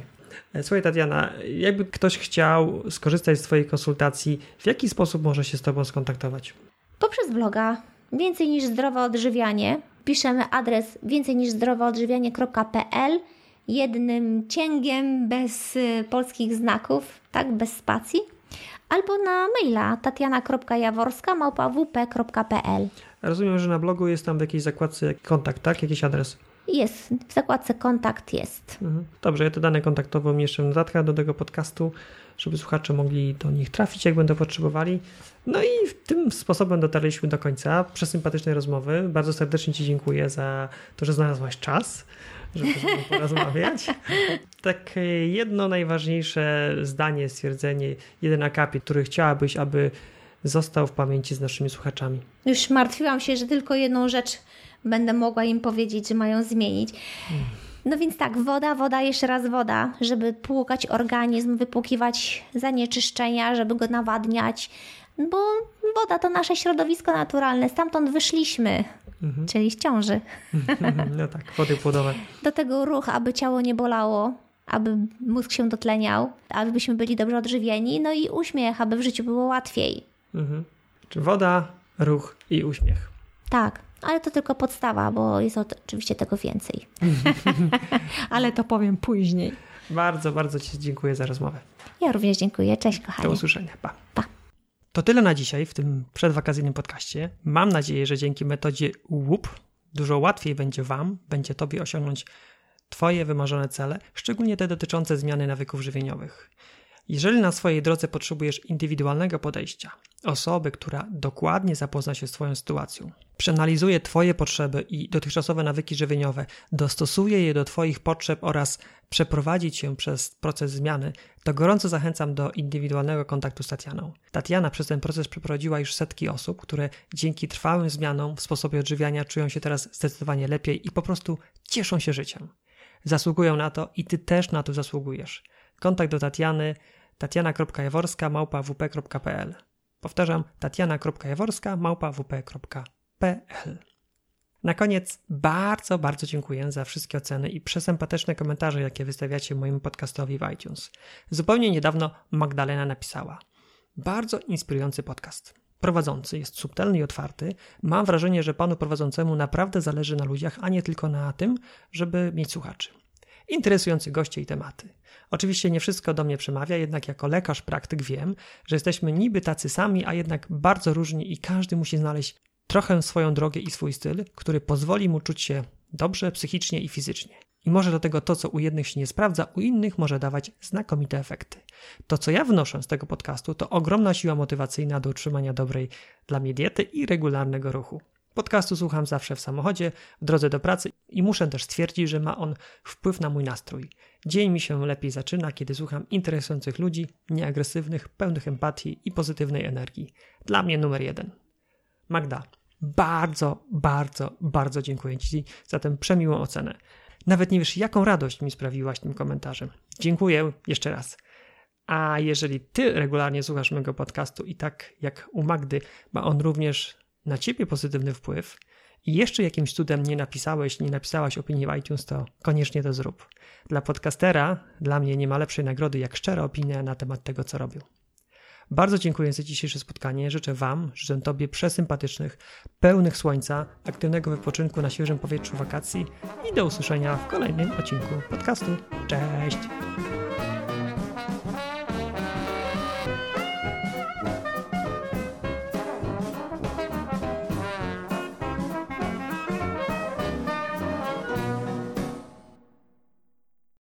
E, Słuchaj Tatiana, jakby ktoś chciał skorzystać z Twojej konsultacji, w jaki sposób może się z Tobą skontaktować? Poprzez bloga więcej niż zdrowe odżywianie piszemy adres więcej niż zdroweodżywianie.pl jednym cięgiem bez y, polskich znaków, tak, bez spacji, albo na maila tatiana.jaworska małpa.wp.pl. Rozumiem, że na blogu jest tam w jakiejś zakładce kontakt, tak? Jakiś adres. Jest, w zakładce kontakt jest. Mhm. Dobrze, ja te dane kontaktowe umieszczę w notatkach do tego podcastu, żeby słuchacze mogli do nich trafić, jak będą potrzebowali. No i tym sposobem dotarliśmy do końca przesympatycznej rozmowy. Bardzo serdecznie Ci dziękuję za to, że znalazłaś czas, żeby porozmawiać. (laughs) Tak jedno najważniejsze zdanie, stwierdzenie, jeden akapit, który chciałabyś, aby został w pamięci z naszymi słuchaczami. Już martwiłam się, że tylko jedną rzecz będę mogła im powiedzieć, że mają zmienić. No więc tak, woda, woda, jeszcze raz woda, żeby płukać organizm, wypłukiwać zanieczyszczenia, żeby go nawadniać, bo woda to nasze środowisko naturalne, stamtąd wyszliśmy, czyli z ciąży. No tak, wody płodowe. Do tego ruch, aby ciało nie bolało, aby mózg się dotleniał, abyśmy byli dobrze odżywieni, no i uśmiech, aby w życiu było łatwiej. Mhm. Czy woda, ruch i uśmiech. Tak, ale to tylko podstawa, bo jest oczywiście tego więcej. (laughs) ale to powiem później. Bardzo, bardzo Ci dziękuję za rozmowę. Ja również dziękuję. Cześć, Do kochanie. usłyszenia. Pa. Pa. To tyle na dzisiaj w tym przedwakacyjnym podcaście. Mam nadzieję, że dzięki metodzie łup dużo łatwiej będzie Wam, będzie Tobie osiągnąć Twoje wymarzone cele, szczególnie te dotyczące zmiany nawyków żywieniowych. Jeżeli na swojej drodze potrzebujesz indywidualnego podejścia, osoby, która dokładnie zapozna się z Twoją sytuacją, przeanalizuje Twoje potrzeby i dotychczasowe nawyki żywieniowe, dostosuje je do Twoich potrzeb oraz przeprowadzi Cię przez proces zmiany, to gorąco zachęcam do indywidualnego kontaktu z Tatianą. Tatiana przez ten proces przeprowadziła już setki osób, które dzięki trwałym zmianom w sposobie odżywiania czują się teraz zdecydowanie lepiej i po prostu cieszą się życiem. Zasługują na to i Ty też na to zasługujesz. Kontakt do Tatiany tatiana.jaworska małpawp.pl Powtarzam, tatiana.jaworska małpawp.pl Na koniec bardzo, bardzo dziękuję za wszystkie oceny i przesympatyczne komentarze, jakie wystawiacie mojemu podcastowi w iTunes. Zupełnie niedawno Magdalena napisała Bardzo inspirujący podcast. Prowadzący jest subtelny i otwarty. Mam wrażenie, że panu prowadzącemu naprawdę zależy na ludziach, a nie tylko na tym, żeby mieć słuchaczy. Interesujący goście i tematy. Oczywiście nie wszystko do mnie przemawia, jednak jako lekarz praktyk wiem, że jesteśmy niby tacy sami, a jednak bardzo różni i każdy musi znaleźć trochę swoją drogę i swój styl, który pozwoli mu czuć się dobrze psychicznie i fizycznie. I może do tego to, co u jednych się nie sprawdza, u innych może dawać znakomite efekty. To, co ja wnoszę z tego podcastu, to ogromna siła motywacyjna do utrzymania dobrej dla mnie diety i regularnego ruchu. Podcastu słucham zawsze w samochodzie, w drodze do pracy i muszę też stwierdzić, że ma on wpływ na mój nastrój. Dzień mi się lepiej zaczyna, kiedy słucham interesujących ludzi, nieagresywnych, pełnych empatii i pozytywnej energii. Dla mnie numer jeden. Magda, bardzo, bardzo, bardzo dziękuję Ci za tę przemiłą ocenę. Nawet nie wiesz, jaką radość mi sprawiłaś tym komentarzem. Dziękuję jeszcze raz. A jeżeli Ty regularnie słuchasz mojego podcastu i tak jak u Magdy, ma on również na ciebie pozytywny wpływ i jeszcze jakimś cudem nie napisałeś, nie napisałaś opinii w iTunes, to koniecznie to zrób. Dla podcastera, dla mnie nie ma lepszej nagrody jak szczera opinia na temat tego, co robił. Bardzo dziękuję za dzisiejsze spotkanie. Życzę Wam, życzę Tobie przesympatycznych, pełnych słońca, aktywnego wypoczynku na świeżym powietrzu wakacji i do usłyszenia w kolejnym odcinku podcastu. Cześć!